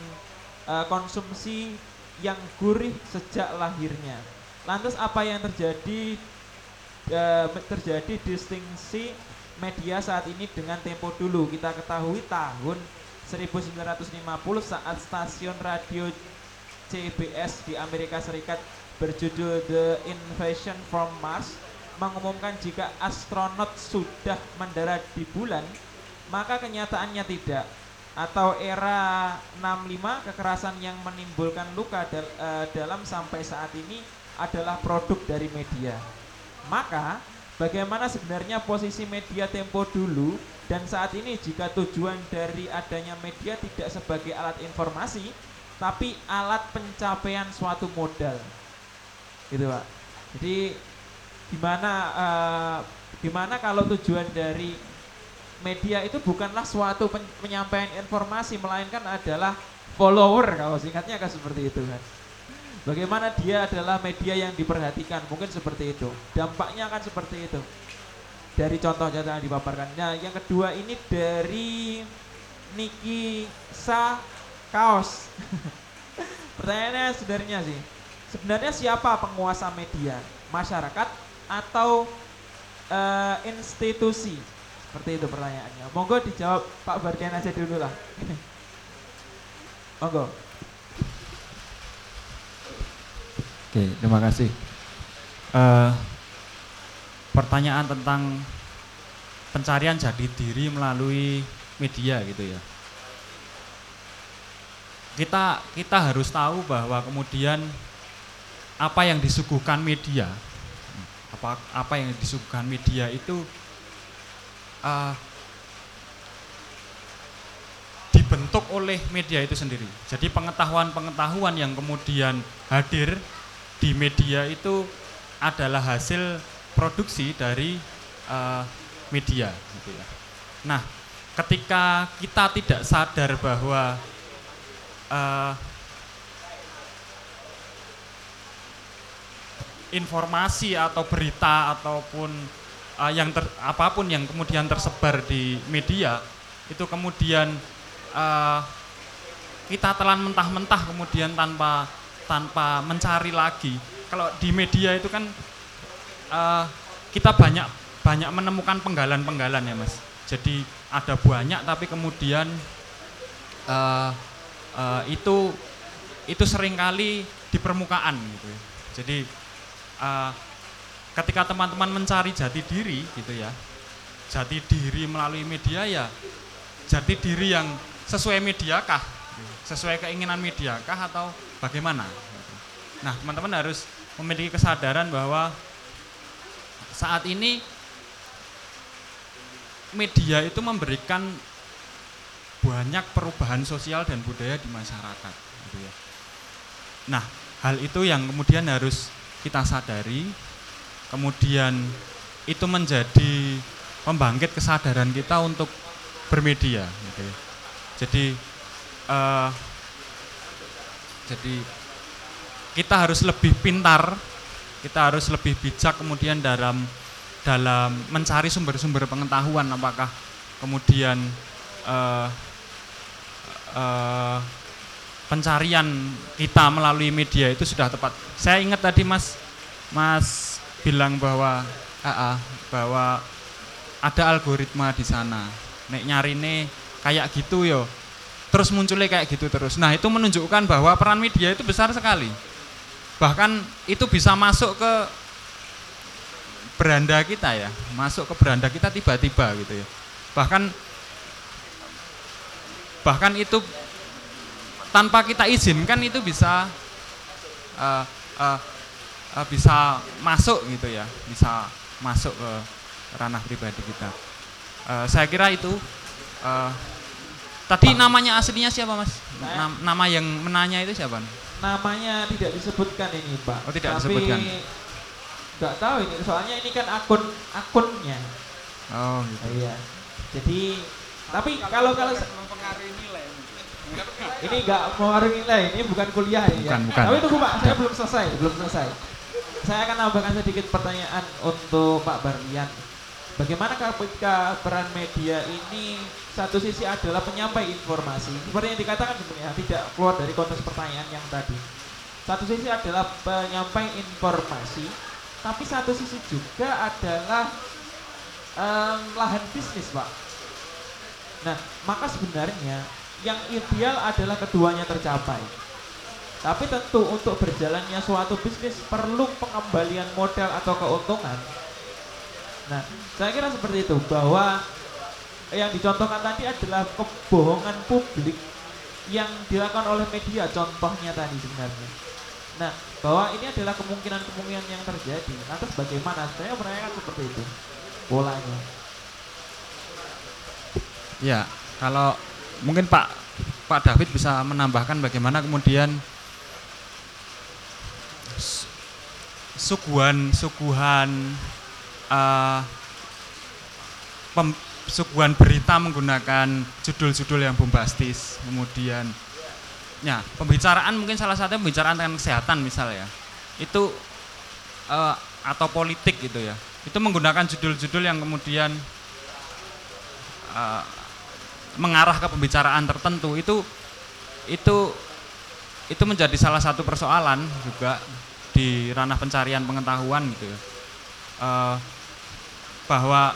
uh, konsumsi yang gurih sejak lahirnya. Lantas apa yang terjadi uh, terjadi distingsi media saat ini dengan tempo dulu. Kita ketahui tahun 1950 saat stasiun radio CBS di Amerika Serikat berjudul The Invasion from Mars mengumumkan jika astronot sudah mendarat di bulan, maka kenyataannya tidak. Atau era 65 kekerasan yang menimbulkan luka dal uh, dalam sampai saat ini adalah produk dari media. Maka bagaimana sebenarnya posisi media tempo dulu dan saat ini jika tujuan dari adanya media tidak sebagai alat informasi tapi alat pencapaian suatu modal. Gitu, Pak. Jadi gimana uh, gimana kalau tujuan dari media itu bukanlah suatu penyampaian informasi melainkan adalah follower kalau singkatnya kan seperti itu kan. Bagaimana dia adalah media yang diperhatikan, mungkin seperti itu. Dampaknya akan seperti itu. Dari contoh yang dipaparkan. Nah, yang kedua ini dari Niki Sa Kaos. (laughs) Pertanyaannya sebenarnya sih, sebenarnya siapa penguasa media? Masyarakat atau uh, institusi? Seperti itu pertanyaannya. Monggo dijawab Pak Bardian aja dulu lah. (laughs) Monggo. Oke, terima kasih. Uh, pertanyaan tentang pencarian jati diri melalui media gitu ya. Kita kita harus tahu bahwa kemudian apa yang disuguhkan media, apa apa yang disuguhkan media itu uh, dibentuk oleh media itu sendiri. Jadi pengetahuan-pengetahuan yang kemudian hadir di media itu adalah hasil produksi dari uh, media gitu ya. Nah, ketika kita tidak sadar bahwa uh, informasi atau berita ataupun uh, yang ter, apa pun yang kemudian tersebar di media itu kemudian uh, kita telan mentah-mentah kemudian tanpa tanpa mencari lagi. Kalau di media itu kan uh, kita banyak banyak menemukan penggalan-penggalan ya mas. Jadi ada banyak tapi kemudian uh, uh, itu itu sering kali di permukaan gitu. Ya. Jadi uh, ketika teman-teman mencari jati diri gitu ya, jati diri melalui media ya jati diri yang sesuai mediakah, sesuai keinginan mediakah atau bagaimana. Nah, teman-teman harus memiliki kesadaran bahwa saat ini media itu memberikan banyak perubahan sosial dan budaya di masyarakat. Gitu ya. Nah, hal itu yang kemudian harus kita sadari, kemudian itu menjadi pembangkit kesadaran kita untuk bermedia. Gitu ya. Jadi uh, jadi kita harus lebih pintar, kita harus lebih bijak kemudian dalam dalam mencari sumber-sumber pengetahuan apakah kemudian uh, uh, pencarian kita melalui media itu sudah tepat. Saya ingat tadi Mas Mas bilang bahwa uh, uh, bahwa ada algoritma di sana. Nek nyari nih kayak gitu yo terus munculnya kayak gitu terus. Nah itu menunjukkan bahwa peran media itu besar sekali. Bahkan itu bisa masuk ke beranda kita ya, masuk ke beranda kita tiba-tiba gitu ya. Bahkan bahkan itu tanpa kita izinkan itu bisa uh, uh, uh, bisa masuk gitu ya, bisa masuk ke ranah pribadi kita. Uh, saya kira itu uh, Tadi namanya aslinya siapa mas? Nam nama yang menanya itu siapa? Namanya tidak disebutkan ini pak. Oh tidak Tapi disebutkan. Nggak tahu ini soalnya ini kan akun akunnya. Oh gitu. iya. Jadi tapi kalau kalau mempengaruhi nilai. ini nggak mempengaruhi nilai, ini bukan kuliah ya. Bukan, bukan. Tapi tunggu pak, saya belum selesai, belum selesai. Saya akan nambahkan sedikit pertanyaan untuk Pak Barlian. Bagaimana ketika peran media ini satu sisi adalah penyampai informasi? Seperti yang dikatakan sebenarnya tidak keluar dari konteks pertanyaan yang tadi. Satu sisi adalah penyampai informasi tapi satu sisi juga adalah um, lahan bisnis pak. Nah maka sebenarnya yang ideal adalah keduanya tercapai tapi tentu untuk berjalannya suatu bisnis perlu pengembalian modal atau keuntungan. Nah saya kira seperti itu bahwa yang dicontohkan tadi adalah kebohongan publik yang dilakukan oleh media contohnya tadi sebenarnya. Nah bahwa ini adalah kemungkinan-kemungkinan yang terjadi. Lantas bagaimana? Saya menanyakan seperti itu polanya. Ya kalau mungkin Pak Pak David bisa menambahkan bagaimana kemudian suguhan suguhan eh, pem- suguhan berita menggunakan judul-judul yang bombastis. Kemudian ya pembicaraan mungkin salah satunya pembicaraan tentang kesehatan misalnya itu eh, atau politik gitu ya. Itu menggunakan judul-judul yang kemudian eh, mengarah ke pembicaraan tertentu. Itu itu itu menjadi salah satu persoalan juga di ranah pencarian pengetahuan gitu. Eh, bahwa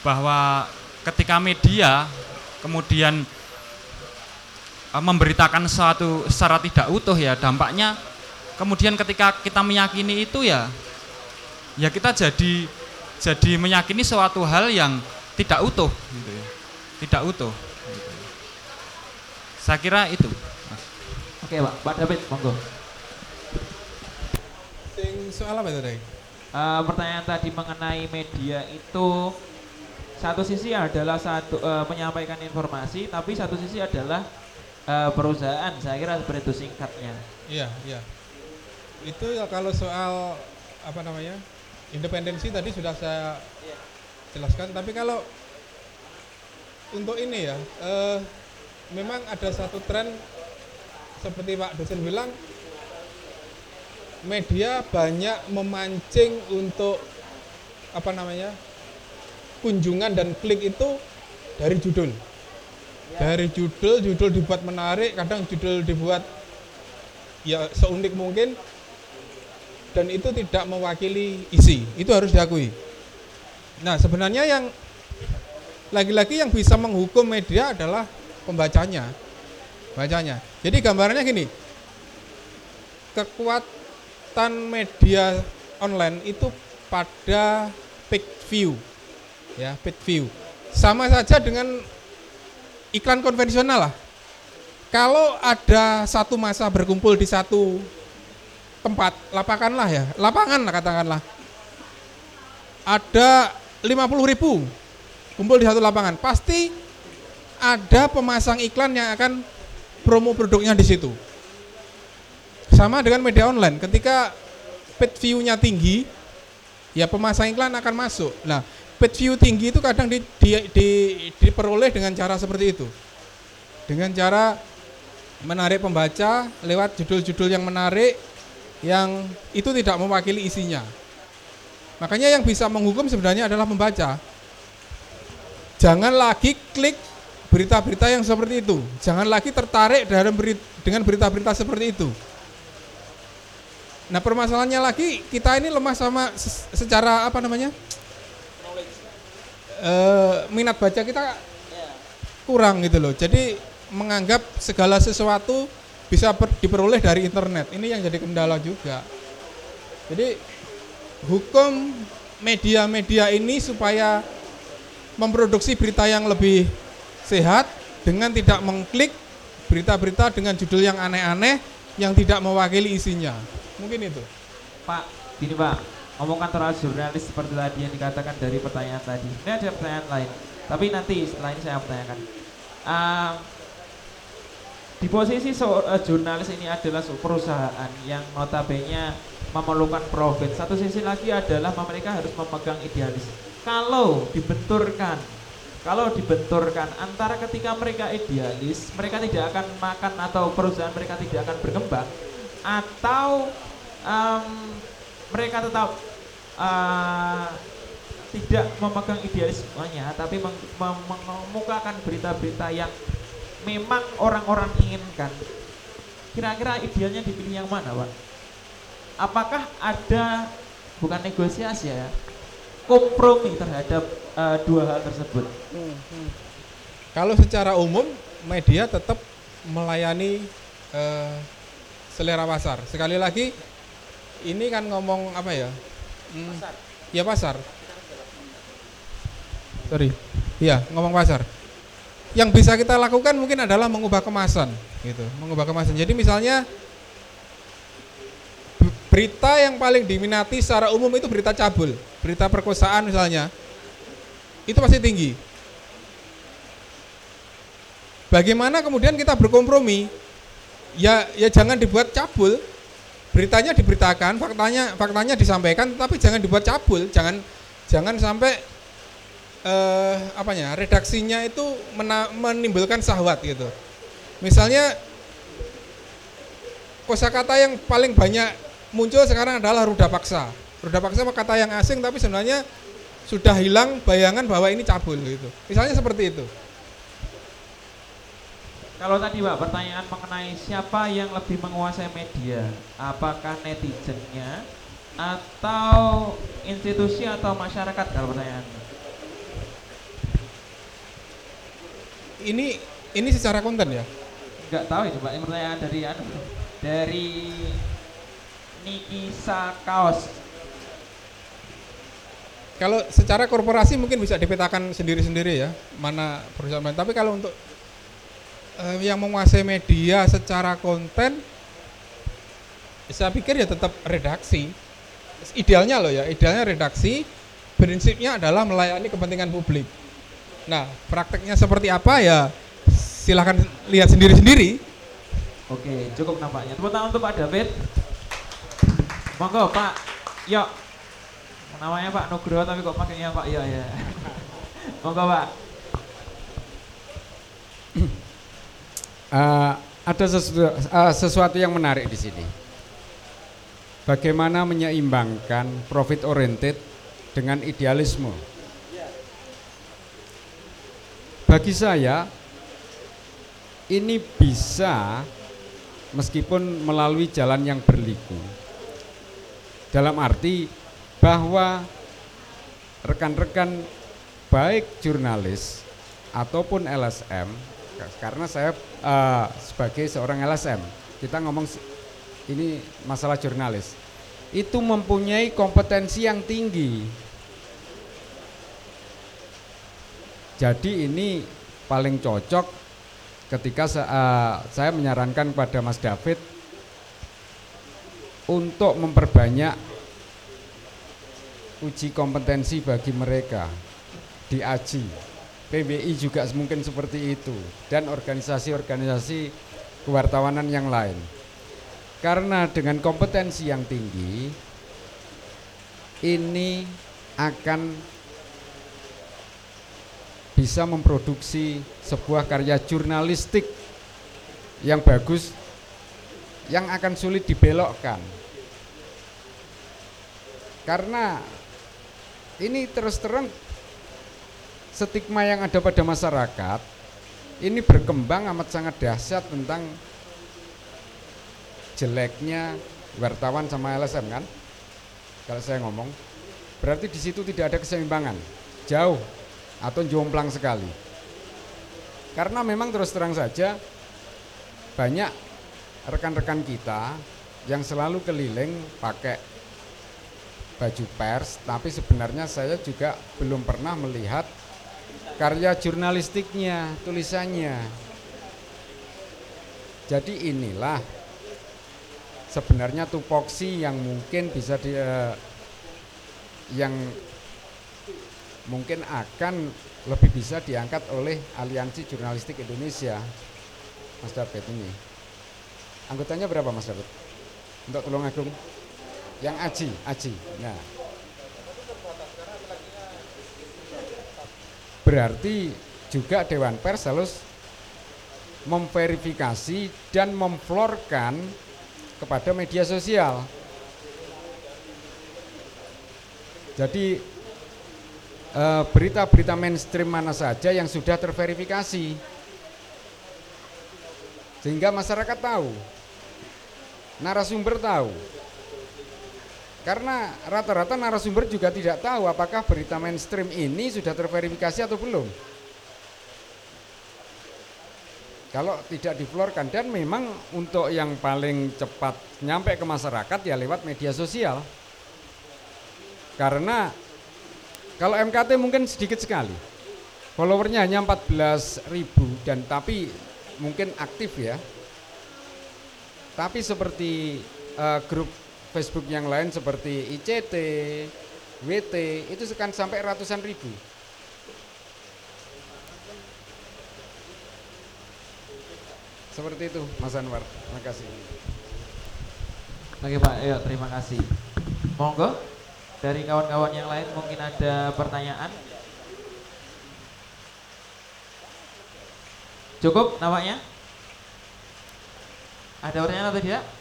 bahwa ketika media kemudian eh, memberitakan sesuatu secara tidak utuh ya dampaknya kemudian ketika kita meyakini itu ya ya kita jadi jadi meyakini suatu hal yang tidak utuh gitu ya tidak utuh gitu ya. saya kira itu. Oke Pak, Pak David, monggo. Sing soal apa itu? Eh, pertanyaan tadi mengenai media itu satu sisi adalah satu eh, menyampaikan informasi, tapi satu sisi adalah eh, perusahaan. Saya kira seperti itu singkatnya. Iya, iya. Itu ya kalau soal apa namanya? Independensi tadi sudah saya jelaskan, tapi kalau untuk ini ya, eh, memang ada satu tren seperti Pak dosen bilang media banyak memancing untuk apa namanya? kunjungan dan klik itu dari judul. Dari judul, judul dibuat menarik, kadang judul dibuat ya seunik mungkin dan itu tidak mewakili isi. Itu harus diakui. Nah, sebenarnya yang lagi-lagi yang bisa menghukum media adalah pembacanya. Bacanya. Jadi gambarannya gini. Kekuatan media online itu pada peak view. Ya, peak view. Sama saja dengan iklan konvensional lah. Kalau ada satu masa berkumpul di satu tempat, lapangan lah ya, lapangan lah katakanlah. Ada 50 ribu kumpul di satu lapangan, pasti ada pemasang iklan yang akan promo produknya di situ. Sama dengan media online, ketika page view-nya tinggi, ya pemasang iklan akan masuk. Nah, page view tinggi itu kadang di, di, di, diperoleh dengan cara seperti itu. Dengan cara menarik pembaca lewat judul-judul yang menarik yang itu tidak mewakili isinya. Makanya yang bisa menghukum sebenarnya adalah pembaca. Jangan lagi klik berita-berita yang seperti itu. Jangan lagi tertarik dengan berita-berita seperti itu. Nah permasalahannya lagi kita ini lemah sama se- secara apa namanya Eh, minat baca kita kurang gitu loh. Jadi menganggap segala sesuatu bisa per- diperoleh dari internet. Ini yang jadi kendala juga. Jadi hukum media-media ini supaya memproduksi berita yang lebih sehat dengan tidak mengklik berita-berita dengan judul yang aneh-aneh yang tidak mewakili isinya. Mungkin itu. Pak, gini Pak, ngomong kantoral jurnalis seperti tadi yang dikatakan dari pertanyaan tadi. Ini ada pertanyaan lain, tapi nanti setelah ini saya pertanyakan. Ah, di posisi so- eh, jurnalis ini adalah perusahaan yang notabene memerlukan profit. Satu sisi lagi adalah mereka harus memegang idealis. Kalau dibenturkan, kalau dibenturkan antara ketika mereka idealis, mereka tidak akan makan atau perusahaan mereka tidak akan berkembang, atau em, mereka tetap eh, tidak memegang idealismenya, tapi meng- mem- mengemukakan berita-berita yang memang orang-orang inginkan. Kira-kira idealnya dipilih yang mana, Pak? Apakah ada bukan negosiasi ya, kompromi terhadap eh, dua hal tersebut? Kalau secara umum media tetap melayani eh, selera pasar. Sekali lagi ini kan ngomong apa ya? Hmm, Ya pasar. Sorry. Iya, ngomong pasar. Yang bisa kita lakukan mungkin adalah mengubah kemasan, gitu. Mengubah kemasan. Jadi misalnya berita yang paling diminati secara umum itu berita cabul, berita perkosaan misalnya. Itu pasti tinggi. bagaimana kemudian kita berkompromi? Ya ya jangan dibuat cabul. Beritanya diberitakan, faktanya faktanya disampaikan, tapi jangan dibuat cabul, jangan jangan sampai eh, apanya redaksinya itu mena- menimbulkan sahwat gitu. Misalnya kosakata yang paling banyak muncul sekarang adalah ruda paksa. Ruda paksa kata yang asing tapi sebenarnya sudah hilang bayangan bahwa ini cabul gitu. Misalnya seperti itu. Kalau tadi Pak pertanyaan mengenai siapa yang lebih menguasai media, apakah netizennya atau institusi atau masyarakat kalau pertanyaan? Ini ini secara konten ya. Enggak tahu itu Pak, ini pertanyaan dari anu dari Nikisa Kaos. Kalau secara korporasi mungkin bisa dipetakan sendiri-sendiri ya, mana perusahaan. Tapi kalau untuk eh, yang menguasai media secara konten, saya pikir ya tetap redaksi. Idealnya loh ya, idealnya redaksi. Prinsipnya adalah melayani kepentingan publik. Nah, prakteknya seperti apa ya? Silahkan lihat sendiri-sendiri. Oke, cukup nampaknya. Tepuk tangan untuk Pak David. Monggo Pak. Yuk. Namanya Pak Nugroho tapi kok pakainya Pak Yo ya. (laughs) Monggo Pak. Eh, ada sesuatu, eh, sesuatu yang menarik di sini. Bagaimana menyeimbangkan profit oriented dengan idealisme. Bagi saya ini bisa meskipun melalui jalan yang berliku. Dalam arti bahwa rekan-rekan baik jurnalis ataupun LSM karena saya eh, sebagai seorang LSM kita ngomong ini masalah jurnalis. Itu mempunyai kompetensi yang tinggi. Jadi ini paling cocok ketika eh, saya menyarankan kepada Mas David untuk memperbanyak uji kompetensi bagi mereka di AJI. PBI juga mungkin seperti itu dan organisasi-organisasi kewartawanan yang lain. Karena dengan kompetensi yang tinggi ini akan bisa memproduksi sebuah karya jurnalistik yang bagus yang akan sulit dibelokkan. Karena ini terus terang stigma yang ada pada masyarakat ini berkembang amat sangat dahsyat tentang jeleknya wartawan sama LSM kan? Kalau saya ngomong berarti di situ tidak ada keseimbangan. Jauh atau jomplang sekali. Karena memang terus terang saja banyak rekan-rekan kita yang selalu keliling pakai baju pers tapi sebenarnya saya juga belum pernah melihat karya jurnalistiknya, tulisannya. Jadi inilah sebenarnya tupoksi yang mungkin bisa di eh, yang mungkin akan lebih bisa diangkat oleh Aliansi Jurnalistik Indonesia. Mas David ini. Anggotanya berapa Mas David? Untuk Tulungagung? Yang Aji, Aji. Nah, berarti juga Dewan Pers harus memverifikasi dan memflorkan kepada media sosial. Jadi eh, berita-berita mainstream mana saja yang sudah terverifikasi, sehingga masyarakat tahu, narasumber tahu. Karena rata-rata narasumber juga tidak tahu apakah berita mainstream ini sudah terverifikasi atau belum. Kalau tidak diflorkan dan memang untuk yang paling cepat nyampe ke masyarakat ya lewat media sosial. Karena kalau MKT mungkin sedikit sekali. Followernya hanya 14 ribu dan tapi mungkin aktif ya. Tapi seperti eh, grup Facebook yang lain seperti ICT, WT itu sekan sampai ratusan ribu. Seperti itu Mas Anwar. Terima kasih. Oke Pak, ayo terima kasih. Monggo dari kawan-kawan yang lain mungkin ada pertanyaan. Cukup namanya? Ada pertanyaan atau tidak?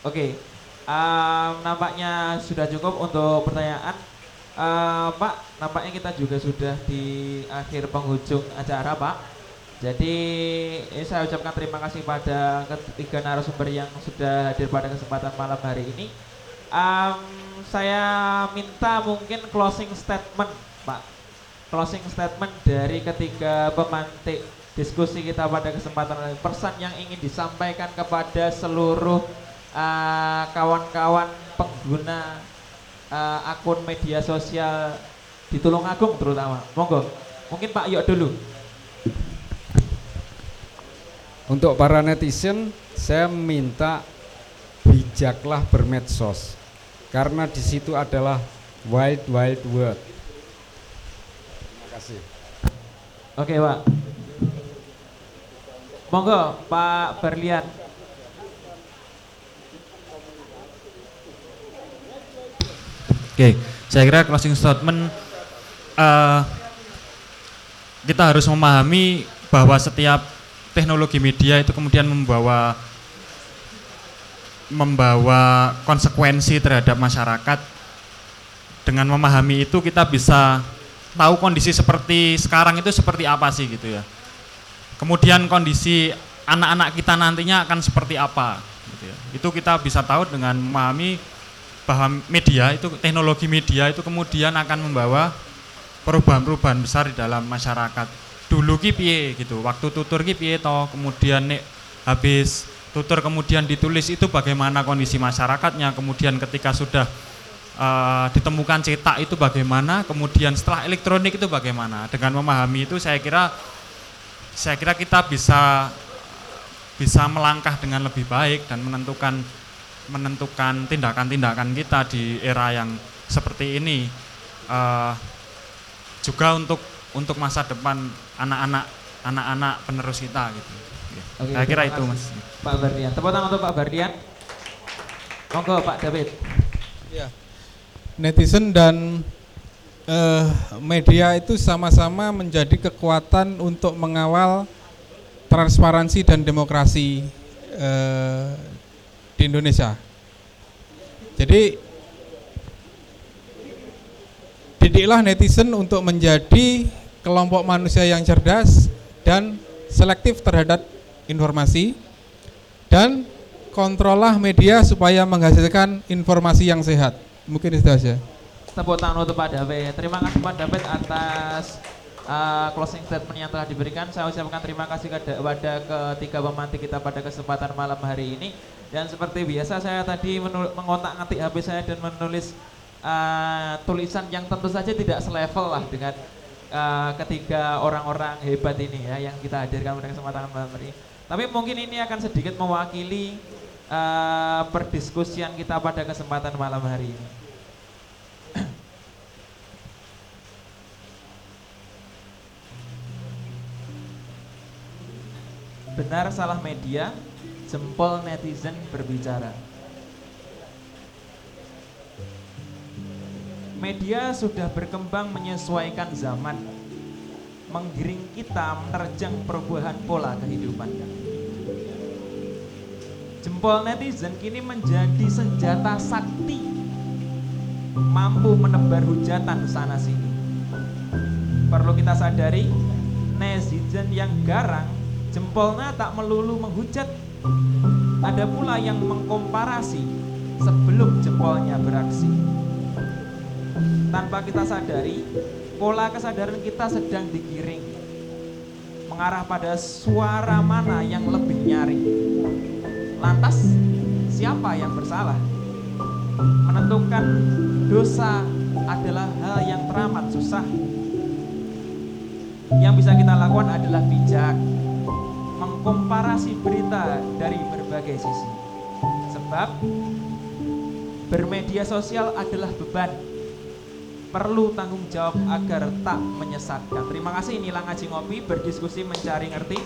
Oke, em, nampaknya sudah cukup untuk pertanyaan. Eh, Pak, nampaknya kita juga sudah di akhir penghujung acara Pak. Jadi ini saya ucapkan terima kasih pada ketiga narasumber yang sudah hadir pada kesempatan malam hari ini. Em, saya minta mungkin closing statement, Pak. Closing statement dari ketiga pemantik diskusi kita pada kesempatan. Pesan yang ingin disampaikan kepada seluruh eh, kawan-kawan pengguna eh, akun media sosial di Tulungagung terutama. Monggo. Mungkin Pak Yok dulu. Untuk para netizen, saya minta bijaklah bermedsos. Karena di situ adalah wild wild world. Terima kasih. Oke, Pak. Monggo, Pak Berlian. Oke, saya kira closing statement eh, kita harus memahami bahwa setiap teknologi media itu kemudian membawa membawa konsekuensi terhadap masyarakat. Dengan memahami itu kita bisa tahu kondisi seperti sekarang itu seperti apa sih gitu ya. Kemudian kondisi anak-anak kita nantinya akan seperti apa gitu ya. Itu kita bisa tahu dengan memahami bahwa media itu teknologi media itu kemudian akan membawa perubahan-perubahan besar di dalam masyarakat. Dulu ki piye gitu, waktu tutur ki piye toh, kemudian nek habis tutur kemudian ditulis itu bagaimana kondisi masyarakatnya, kemudian ketika sudah eh, ditemukan cetak itu bagaimana, kemudian setelah elektronik itu bagaimana. Dengan memahami itu saya kira saya kira kita bisa bisa melangkah dengan lebih baik dan menentukan menentukan tindakan-tindakan kita di era yang seperti ini Eh, juga untuk untuk masa depan anak-anak anak-anak penerus kita gitu. Oke, Saya kira itu mas. Pak Berlian. Tepuk tangan untuk Pak Berlian. Monggo, Pak David. Ya. Netizen dan eh, media itu sama-sama menjadi kekuatan untuk mengawal transparansi dan demokrasi eh, di Indonesia. Jadi didiklah netizen untuk menjadi kelompok manusia yang cerdas dan selektif terhadap informasi dan kontrollah media supaya menghasilkan informasi yang sehat. Mungkin itu saja. Tepuk tangan untuk Pak David. Terima kasih Pak David atas uh, closing statement yang telah diberikan. Saya ucapkan terima kasih kepada ketiga pemantik kita pada kesempatan malam hari ini. Dan seperti biasa saya tadi menul- mengotak-ngatik HP saya dan menulis uh, tulisan yang tentu saja tidak selevel lah dengan uh, ketiga orang-orang hebat ini ya yang kita hadirkan pada kesempatan malam hari. Tapi mungkin ini akan sedikit mewakili uh, perdiskusian kita pada kesempatan malam hari ini. Benar salah media, jempol netizen berbicara. Media sudah berkembang menyesuaikan zaman, menggiring kita menerjang perubahan pola kehidupan. Jempol netizen kini menjadi senjata sakti, mampu menebar hujatan sana sini. Perlu kita sadari, netizen yang garang jempolnya tak melulu menghujat. Ada pula yang mengkomparasi sebelum jempolnya beraksi. Tanpa kita sadari, pola kesadaran kita sedang digiring mengarah pada suara mana yang lebih nyaring. Lantas, siapa yang bersalah? Menentukan dosa adalah hal yang teramat susah. Yang bisa kita lakukan adalah bijak, mengkomparasi berita dari berbagai sisi. Sebab bermedia sosial adalah beban. Perlu tanggung jawab agar tak menyesatkan. Terima kasih inilah ngaji ngopi berdiskusi mencari ngerti.